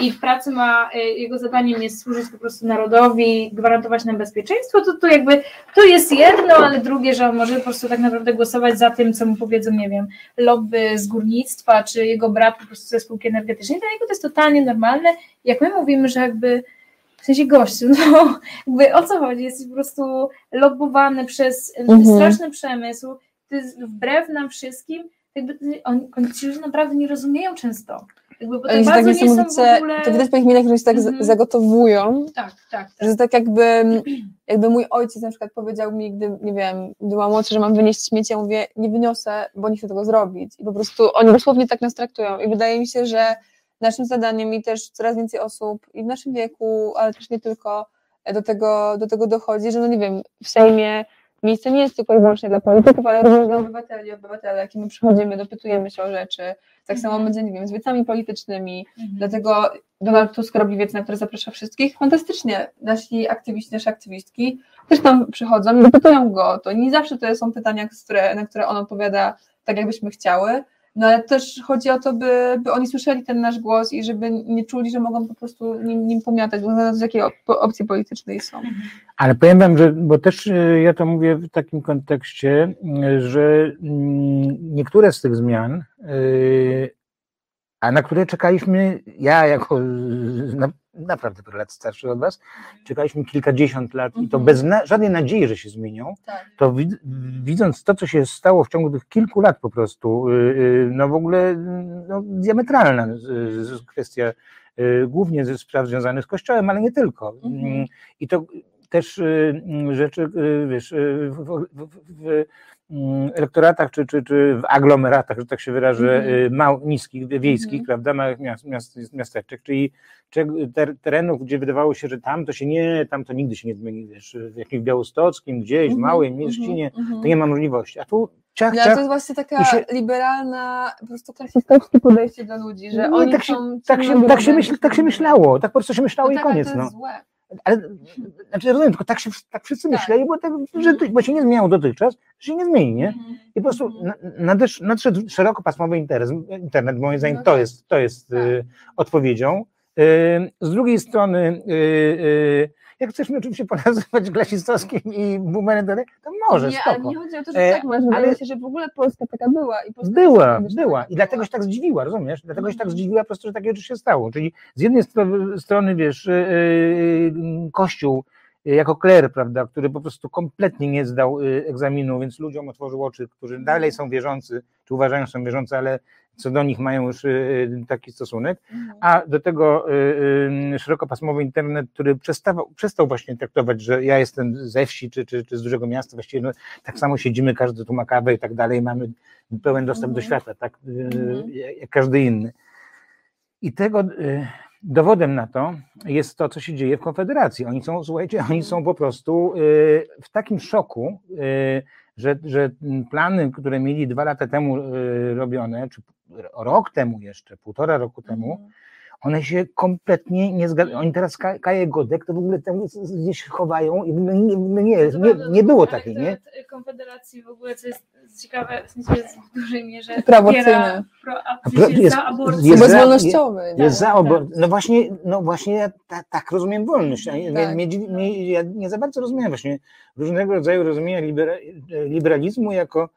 i w pracy ma, y, jego zadaniem jest służyć po prostu narodowi, gwarantować nam bezpieczeństwo, to to jakby, to jest jedno, ale drugie, że on może po prostu tak naprawdę głosować za tym, co mu powiedzą, nie wiem, lobby z górnictwa, czy jego brat po prostu ze spółki energetycznej, dla niego to jest totalnie normalne. Jak my mówimy, że jakby w sensie gościu, no jakby o co chodzi? Jesteś po prostu lobbowany przez Mhm. straszny przemysł, to jest wbrew nam wszystkim, jakby oni, oni ci ludzie naprawdę nie rozumieją często. Jakby, bo tak się tak bardzo nie są w ogóle... to widać po ich minach, że się tak Mhm. zagotowują, Tak, tak, tak. że tak jakby, jakby mój ojciec na przykład powiedział mi, gdy, nie wiem, byłam młodsza, że mam wynieść śmieci, ja mówię, nie wyniosę, bo nie chcę tego zrobić. I po prostu oni dosłownie tak nas traktują. I wydaje mi się, że naszym zadaniem i też coraz więcej osób i w naszym wieku, ale też nie tylko do tego, do tego dochodzi, że no nie wiem, w Sejmie miejsce nie jest tylko i wyłącznie dla polityków, ale również dla obywateli, obywatele, jak my przychodzimy, dopytujemy się o rzeczy. Tak samo Mhm. będzie, nie wiem, z wiecami politycznymi, Mhm. Dlatego Donald Tusk robi wiec, na który zaprasza wszystkich. Fantastycznie. Nasi aktywiści, nasze aktywistki też tam przychodzą i dopytują go o to. Nie zawsze to są pytania, które, na które on odpowiada tak, jakbyśmy chciały. No ale też chodzi o to, by, by oni słyszeli ten nasz głos i żeby nie czuli, że mogą po prostu nim, nim pomiatać, bo z jakiej op- opcji politycznej są. Ale powiem wam, że, bo też e, ja to mówię w takim kontekście, e, że mm, niektóre z tych zmian, e, a na które czekaliśmy, ja jako na, naprawdę parę lat starszy od was, czekaliśmy kilkadziesiąt lat i to Mhm. bez na, żadnej nadziei, że się zmienią, Tak. to wid, widząc to, co się stało w ciągu tych kilku lat po prostu, y, y, no w ogóle no, diametralna kwestia, y, głównie ze spraw związanych z Kościołem, ale nie tylko. Mhm. Mm, I to też mm, rzeczy, wiesz, w, w, w, elektoratach czy, czy, czy w aglomeratach, że tak się wyrażę, Mhm. y, mał, niskich, wiejskich, Mhm. prawda, małych miast, miast, miasteczek, czyli terenów, gdzie wydawało się, że tam to się nie, tam to nigdy się nie zmieni, wiesz, w jakimś białostockim, gdzieś, w Mhm, małej mhm, mieścinie, mhm. to nie ma możliwości. A tu ciach, No, ale to ciach, jest właśnie taka się- liberalna, po prostu klasistowskie podejście do ludzi, że nie, oni tak, się, są tak, się, tak, się myśl, tak się myślało, tak po prostu się myślało No i tak, koniec. to No. złe. Ale znaczy, rozumiem, tylko tak, się, tak wszyscy Tak. myśleli, bo, tak, że, bo się nie zmieniało dotychczas, że się nie zmieni, nie? Mhm. I po prostu na- nadesz, nadszedł szerokopasmowy interes, internet, moim zdaniem No to tak. jest, to jest Tak. y, odpowiedzią. Y, z drugiej strony, y, y, jak chcesz mnie oczywiście ponazywać klasistowskim i boomerem, to może, nie, ale spoko. nie chodzi o to, że E, tak masz, ale- mi się, że w ogóle Polska taka była. I Polska Była, była. taka I dlatego była. się tak zdziwiła, rozumiesz? Dlatego się tak Mhm. zdziwiła po prostu, że takie rzeczy się stało. Czyli z jednej stro- strony, wiesz, yy, yy, Kościół jako kler, prawda, który po prostu kompletnie nie zdał egzaminu, więc ludziom otworzył oczy, którzy dalej są wierzący, czy uważają, że są wierzący, ale co do nich mają już yy, taki stosunek, Mhm. a do tego yy, szerokopasmowy internet, który przestawał, przestał właśnie traktować, że ja jestem ze wsi czy, czy, czy z dużego miasta, właściwie no, tak samo siedzimy, każdy tu ma kawę i tak dalej, mamy pełen dostęp do Mhm. świata, tak Mhm. jak każdy inny. I tego dowodem na to jest to, co się dzieje w Konfederacji. Oni są, słuchajcie, oni są po prostu w takim szoku, że, że plany, które mieli dwa lata temu robione, czy rok temu jeszcze, półtora roku temu, Mhm. one się kompletnie nie zgadzają. Oni teraz Ka- Kaję Godek to w ogóle tam gdzieś chowają i my, nie, nie, nie, nie było takiej, nie? Elektorat Konfederacji w ogóle, co jest ciekawe, w sensie jest w dużej mierze pro- sensie jest- za aborcją. jest. Jest za tak, obo- tak. No właśnie, no właśnie ja ta, tak rozumiem wolność. Ja, Tak. mnie dziwi- mnie, ja nie za bardzo rozumiem właśnie różnego rodzaju rozumienia libera, liberalizmu jako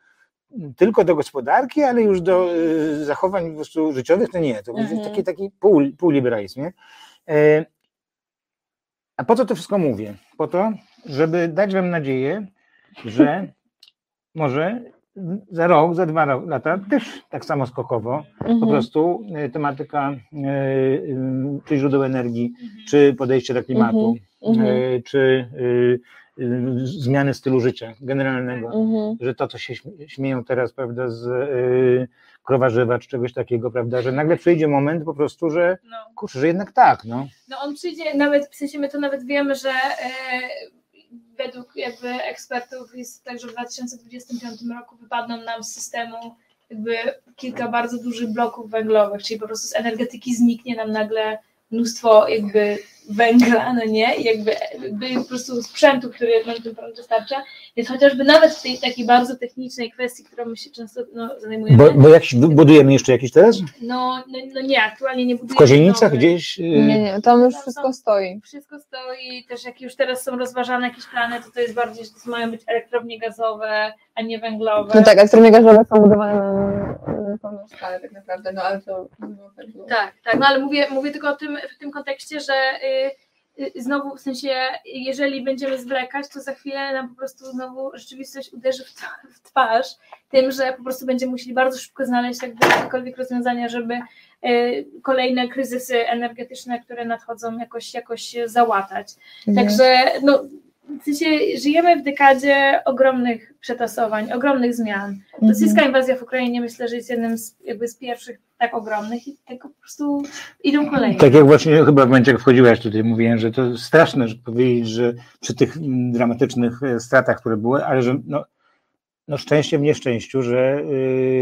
tylko do gospodarki, ale już do y, zachowań po prostu życiowych to nie. To będzie Mhm. taki, taki pół, półliberalizm. Nie? E, a po co to wszystko mówię? Po to, żeby dać wam nadzieję, że może za rok, za dwa lata też tak samo skokowo po Mhm. prostu e, tematyka e, czy źródeł energii, czy podejście do klimatu, Mhm. e, czy zmiany stylu życia generalnego, Mhm. że to, co się śmie- śmieją teraz, prawda, z e, krowarzywa, czy czegoś takiego, prawda, że nagle przyjdzie moment po prostu, że No. kurczę, że jednak tak, no. No on przyjdzie, nawet w sensie my to nawet wiemy, że e, według jakby ekspertów jest tak, że w 2025 roku wypadną nam z systemu jakby kilka bardzo dużych bloków węglowych, czyli po prostu z energetyki zniknie nam nagle mnóstwo jakby węgla, no nie, I jakby, jakby po prostu sprzętu, który nam ten prąd dostarcza, więc chociażby nawet w tej takiej bardzo technicznej kwestii, którą my się często no, zajmujemy, Bo, bo jak budujemy jeszcze jakiś teraz? no, no, no nie, aktualnie nie W budujemy Kozienicach nowych. gdzieś? e, Nie, nie, tam już Tam wszystko są- stoi. Wszystko stoi, też jak już teraz są rozważane jakieś plany, to to jest bardziej, że to mają być elektrownie gazowe, a nie węglowe. No tak, elektrownie gazowe są budowane na, na pełną skalę tak naprawdę, no ale to... No, tak było. Tak, tak, no ale mówię, mówię tylko o tym, w tym kontekście, że y, y, znowu, w sensie, jeżeli będziemy zwlekać, to za chwilę nam po prostu znowu rzeczywistość uderzy w, twarz tym, że po prostu będziemy musieli bardzo szybko znaleźć jakby jakiekolwiek rozwiązania, żeby y, kolejne kryzysy energetyczne, które nadchodzą, jakoś, jakoś załatać. Mhm. Także no, w sensie żyjemy w dekadzie ogromnych przetasowań, ogromnych zmian. Mhm. Rosyjska inwazja w Ukrainie myślę, że jest jednym z, jakby z pierwszych tak ogromnych i tego po prostu idą kolejne. Tak jak właśnie chyba w momencie, jak wchodziłaś tutaj, mówiłem, że to straszne że powiedzieć, że przy tych mm, dramatycznych e, stratach, które były, ale że no, no szczęście w nieszczęściu, że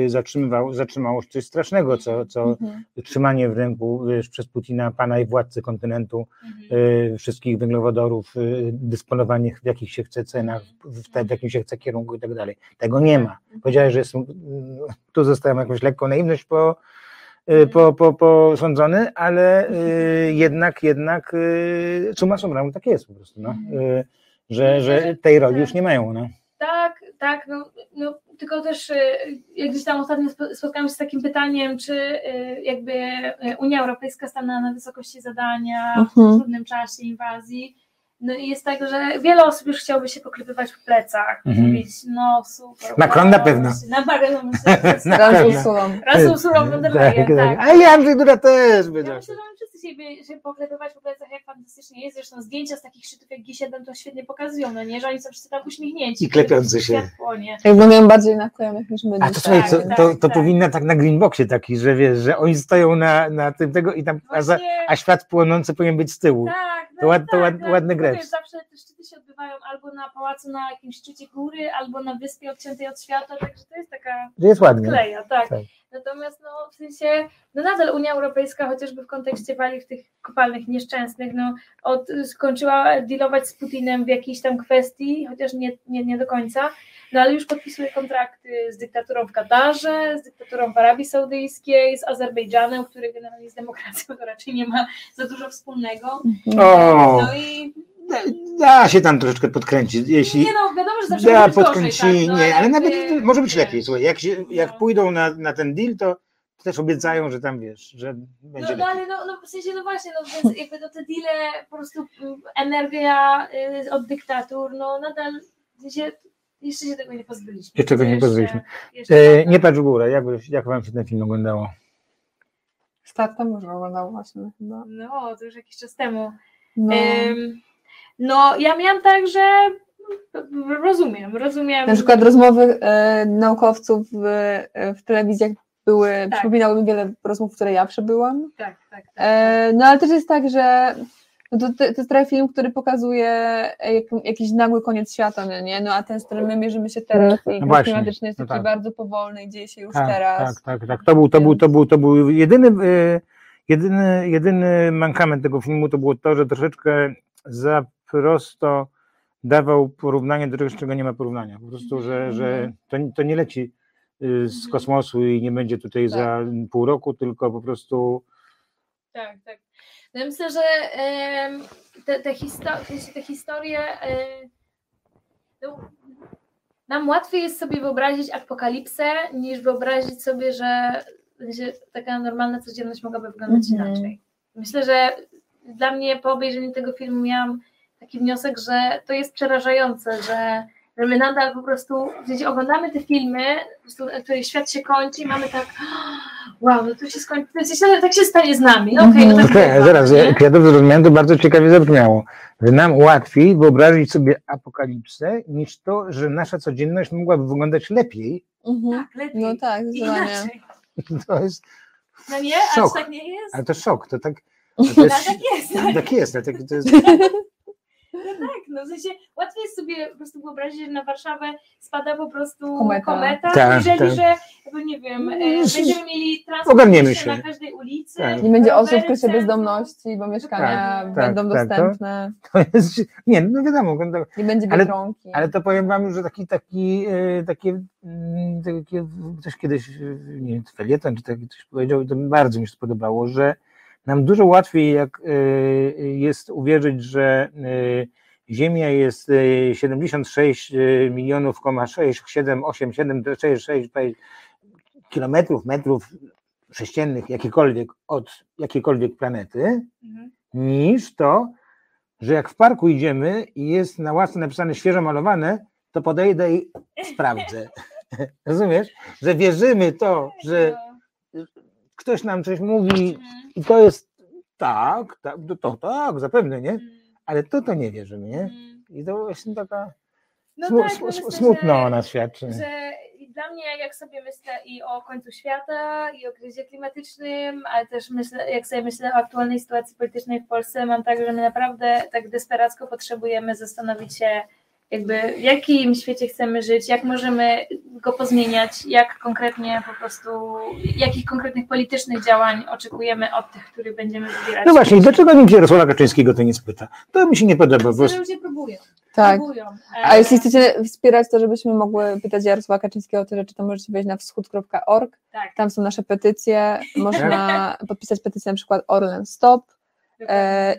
y, zatrzymywało, zatrzymało coś strasznego, co, co Mhm. trzymanie w ręku wiesz, przez Putina, pana i władcy kontynentu, Mhm. y, wszystkich węglowodorów, y, dysponowanie w jakich się chce cenach, w, te, w jakim się chce kierunku i tak dalej. Tego nie ma. Powiedziałeś, że jestem, mm, tu zostałem jakąś lekką naiwność po, y, po, po, posądzony, ale y, jednak, jednak y, summa summarum tak jest po prostu, no. Y, że, że tej roli już nie mają, no. Tak, tak, no, no tylko też y, jak gdzieś tam ostatnio spo- spotkałam się z takim pytaniem, czy y, jakby y, Unia Europejska stanęła na wysokości zadania w Mhm. trudnym czasie inwazji. No i jest tak, że wiele osób już chciałoby się poklepywać w plecach, Mhm. mówić, no super. Macron wow, na pewno. Na pewno myślę, że Na Raz usuwam. Raz von der Leyen, tak. A ja Andrzej Duda też będzie. Ja myślę, że mamy wszyscy siebie się poklepywać po plecach, jak fantastycznie jest. Zresztą zdjęcia z takich szczytów jak G7 to świetnie pokazują, no nie, że oni są wszyscy tak uśmiechnięci. I klepiący się. Miałem bardziej naklejonych niż my A to słuchaj, co, tak, to, to tak. powinna tak na greenboxie taki, że wiesz, że oni stoją na, na tym tego i tam, a, za, a świat płonący powinien być z tyłu. tak, to ład- to tak, ład- tak, ładny wiesz, Zawsze te szczyty się odbywają albo na pałacu na jakimś szczycie góry, albo na wyspie odciętej od świata, także to jest taka jest ładnie. kleja, tak. Tak. Natomiast no, w sensie, no nadal Unia Europejska, chociażby w kontekście paliw tych kopalnych nieszczęsnych, no, od, skończyła dealować z Putinem w jakiejś tam kwestii, chociaż nie, nie, nie do końca, no ale już podpisuje kontrakty z dyktaturą w Katarze, z dyktaturą w Arabii Saudyjskiej, z Azerbejdżanem, który generalnie z demokracją to raczej nie ma za dużo wspólnego. O, No i da, da się tam troszeczkę podkręcić, jeśli nie no, wiadomo, że zawsze da podkręci, gorzej, tak, no, nie, ale jakby, nawet może być lepiej, słuchaj, jak, się, jak No. pójdą na, na ten deal, to też obiecają, że tam wiesz, że będzie No, no ale no, no w sensie, no właśnie, no więc jakby no te deale, po prostu mm, energia y, od dyktatur, no nadal w sensie, jeszcze się tego nie pozbyliśmy. Jeszcze tego nie pozbyliśmy. Jeszcze, E, tak. nie patrz w górę, jak, jak wam się ten film oglądało? Startem już oglądał właśnie chyba. No, to już jakiś czas temu. No. Ym, no, ja miałam tak, że mm, rozumiem, rozumiem. Na przykład rozmowy e, naukowców w, e, w telewizjach były, Tak. przypominały mi wiele rozmów, w które ja przebyłam. Tak, tak, tak. E, no ale też jest tak, że no to, to, to jest trochę film, który pokazuje e, jak, jakiś nagły koniec świata, no nie? No a ten, z którym my mierzymy się teraz i No klimatyczny jest no taki tak. bardzo powolny i dzieje się już Tak, teraz. tak, tak, tak. To był, to był, to był, to był jedyny, e, jedyny, jedyny mankament tego filmu to było to, że troszeczkę za prosto dawał porównanie do czegoś, czego nie ma porównania. Po prostu, że, że to, to nie leci y, z kosmosu i nie będzie tutaj za pół roku, tylko po prostu Tak, tak. No ja myślę, że te, te, te historie e, no, nam łatwiej jest sobie wyobrazić apokalipsę, niż wyobrazić sobie, że taka normalna codzienność mogłaby wyglądać Mhm. inaczej. Myślę, że dla mnie po obejrzeniu tego filmu miałam taki wniosek, że to jest przerażające, że że my nadal po prostu, gdzie oglądamy te filmy, na których świat się kończy i mamy tak, wow, no to się skończy, to się, tak się stanie z nami, no okej, no tak bywa, zaraz, nie? jak ja dobrze zrozumiałem, to bardzo ciekawie zabrzmiało. Że nam łatwiej wyobrazić sobie apokalipsę, niż to, że nasza codzienność mogłaby wyglądać lepiej. Mhm. Tak, lepiej. No tak, zdecydowanie. To jest No nie, Szok. aż tak nie jest. Ale to szok, to tak. To No, jest, tak jest. Tak, tak jest, tak, to jest. no tak, no w sensie łatwiej jest sobie po prostu wyobrazić, że na Warszawę spada po prostu Kometa. kometa, Tak, jeżeli, tak. że jakby nie wiem, e, No, będziemy mieli transport na każdej ulicy. Tak. Nie będzie osób w centrum. bezdomności, bo mieszkania Tak, będą tak, tak, to- dostępne, To jest nie, no wiadomo, to, nie będzie Ale- biedronki. ale to powiem wam, że taki, taki, e, takie, mm, takie, ktoś kiedyś, e, nie wiem, felieton, czy tak coś powiedział, i to bardzo mi się spodobało, że nam dużo łatwiej jak e, jest uwierzyć, że e, Ziemia jest e, 76 e, milionów, 6, 7, 8, 7, 6, 6 kilometrów, metrów sześciennych, jakiekolwiek od jakiejkolwiek planety, Mhm. niż to, że jak w parku idziemy i jest na ławce napisane świeżo malowane, to podejdę i sprawdzę. Rozumiesz? Że wierzymy to, że ktoś nam coś mówi Mhm. i to jest tak, tak to, tak, zapewne, nie? Mhm. Ale to to nie wierzymy, nie? Mhm. I to właśnie taka No smu, tak, smu, no myślę, smutno że- o nas świadczy. że dla mnie, jak sobie myślę i o końcu świata, i o kryzysie klimatycznym, ale też myślę, jak sobie myślę o aktualnej sytuacji politycznej w Polsce, mam tak, że my naprawdę tak desperacko potrzebujemy zastanowić się, jakby w jakim świecie chcemy żyć, jak możemy go pozmieniać, jak konkretnie po prostu, jakich konkretnych politycznych działań oczekujemy od tych, których będziemy wybierać. No właśnie, dlaczego nikt Jarosława Kaczyńskiego to nie spyta? To mi się nie podoba, bo ludzie próbują. tak. próbują. A E, jeśli chcecie wspierać to, żebyśmy mogły pytać Jarosława Kaczyńskiego o te rzeczy, to możecie wejść na wschód.org. Tak. Tam są nasze petycje. Można podpisać petycję na przykład Orlen Stop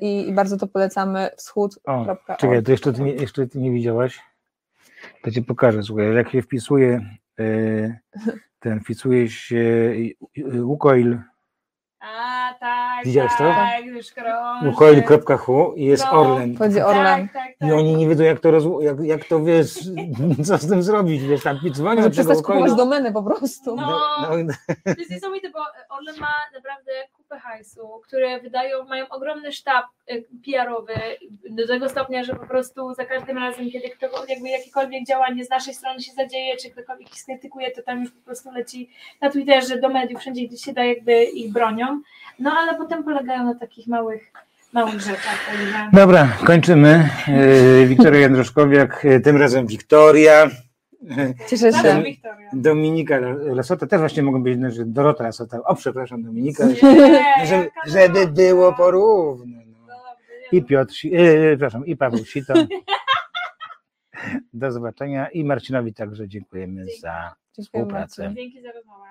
i, i bardzo to polecamy O, wschód.org. czekaj, to jeszcze ty, nie, jeszcze ty nie widziałaś? To ci pokażę, słuchaj, jak się wpisuje e, ten, wpisuje się e, Łukoil, A, tak, Widziałeś to? tak, już krąży. łukoil.hu i jest No. Orlen. Chodzi o Orlen. Tak, tak, tak. I oni nie wiedzą, jak to, rozło- jak, jak to wiesz, co z tym zrobić, wiesz, tam dzwonią do tego kupować Łukoilu. domeny po prostu. No. No, no, To jest niesamowite, bo Orlen ma naprawdę kupę hajsu, które wydają, mają ogromny sztab y, PR-owy do tego stopnia, że po prostu za każdym razem, kiedy kto, jakby jakiekolwiek działanie z naszej strony się zadzieje, czy ktokolwiek ich skrytykuje, to tam już po prostu leci na Twitterze, do mediów, wszędzie gdzie się da jakby ich bronią. No ale potem polegają na takich małych, małych rzeczach. Dobra, kończymy. E, Wiktoria Jędroszkowiak, e, tym razem Wiktoria. Cieszę się. Dominika Lasota, też właśnie mogą być, że Dorota Lasota. O, przepraszam, Dominika. Nie, Żeby, było porówno. No. I Piotr, e, przepraszam, i Paweł Sito. Do zobaczenia i Marcinowi także dziękujemy za Dziękuję współpracę. Dzięki za rozmowę.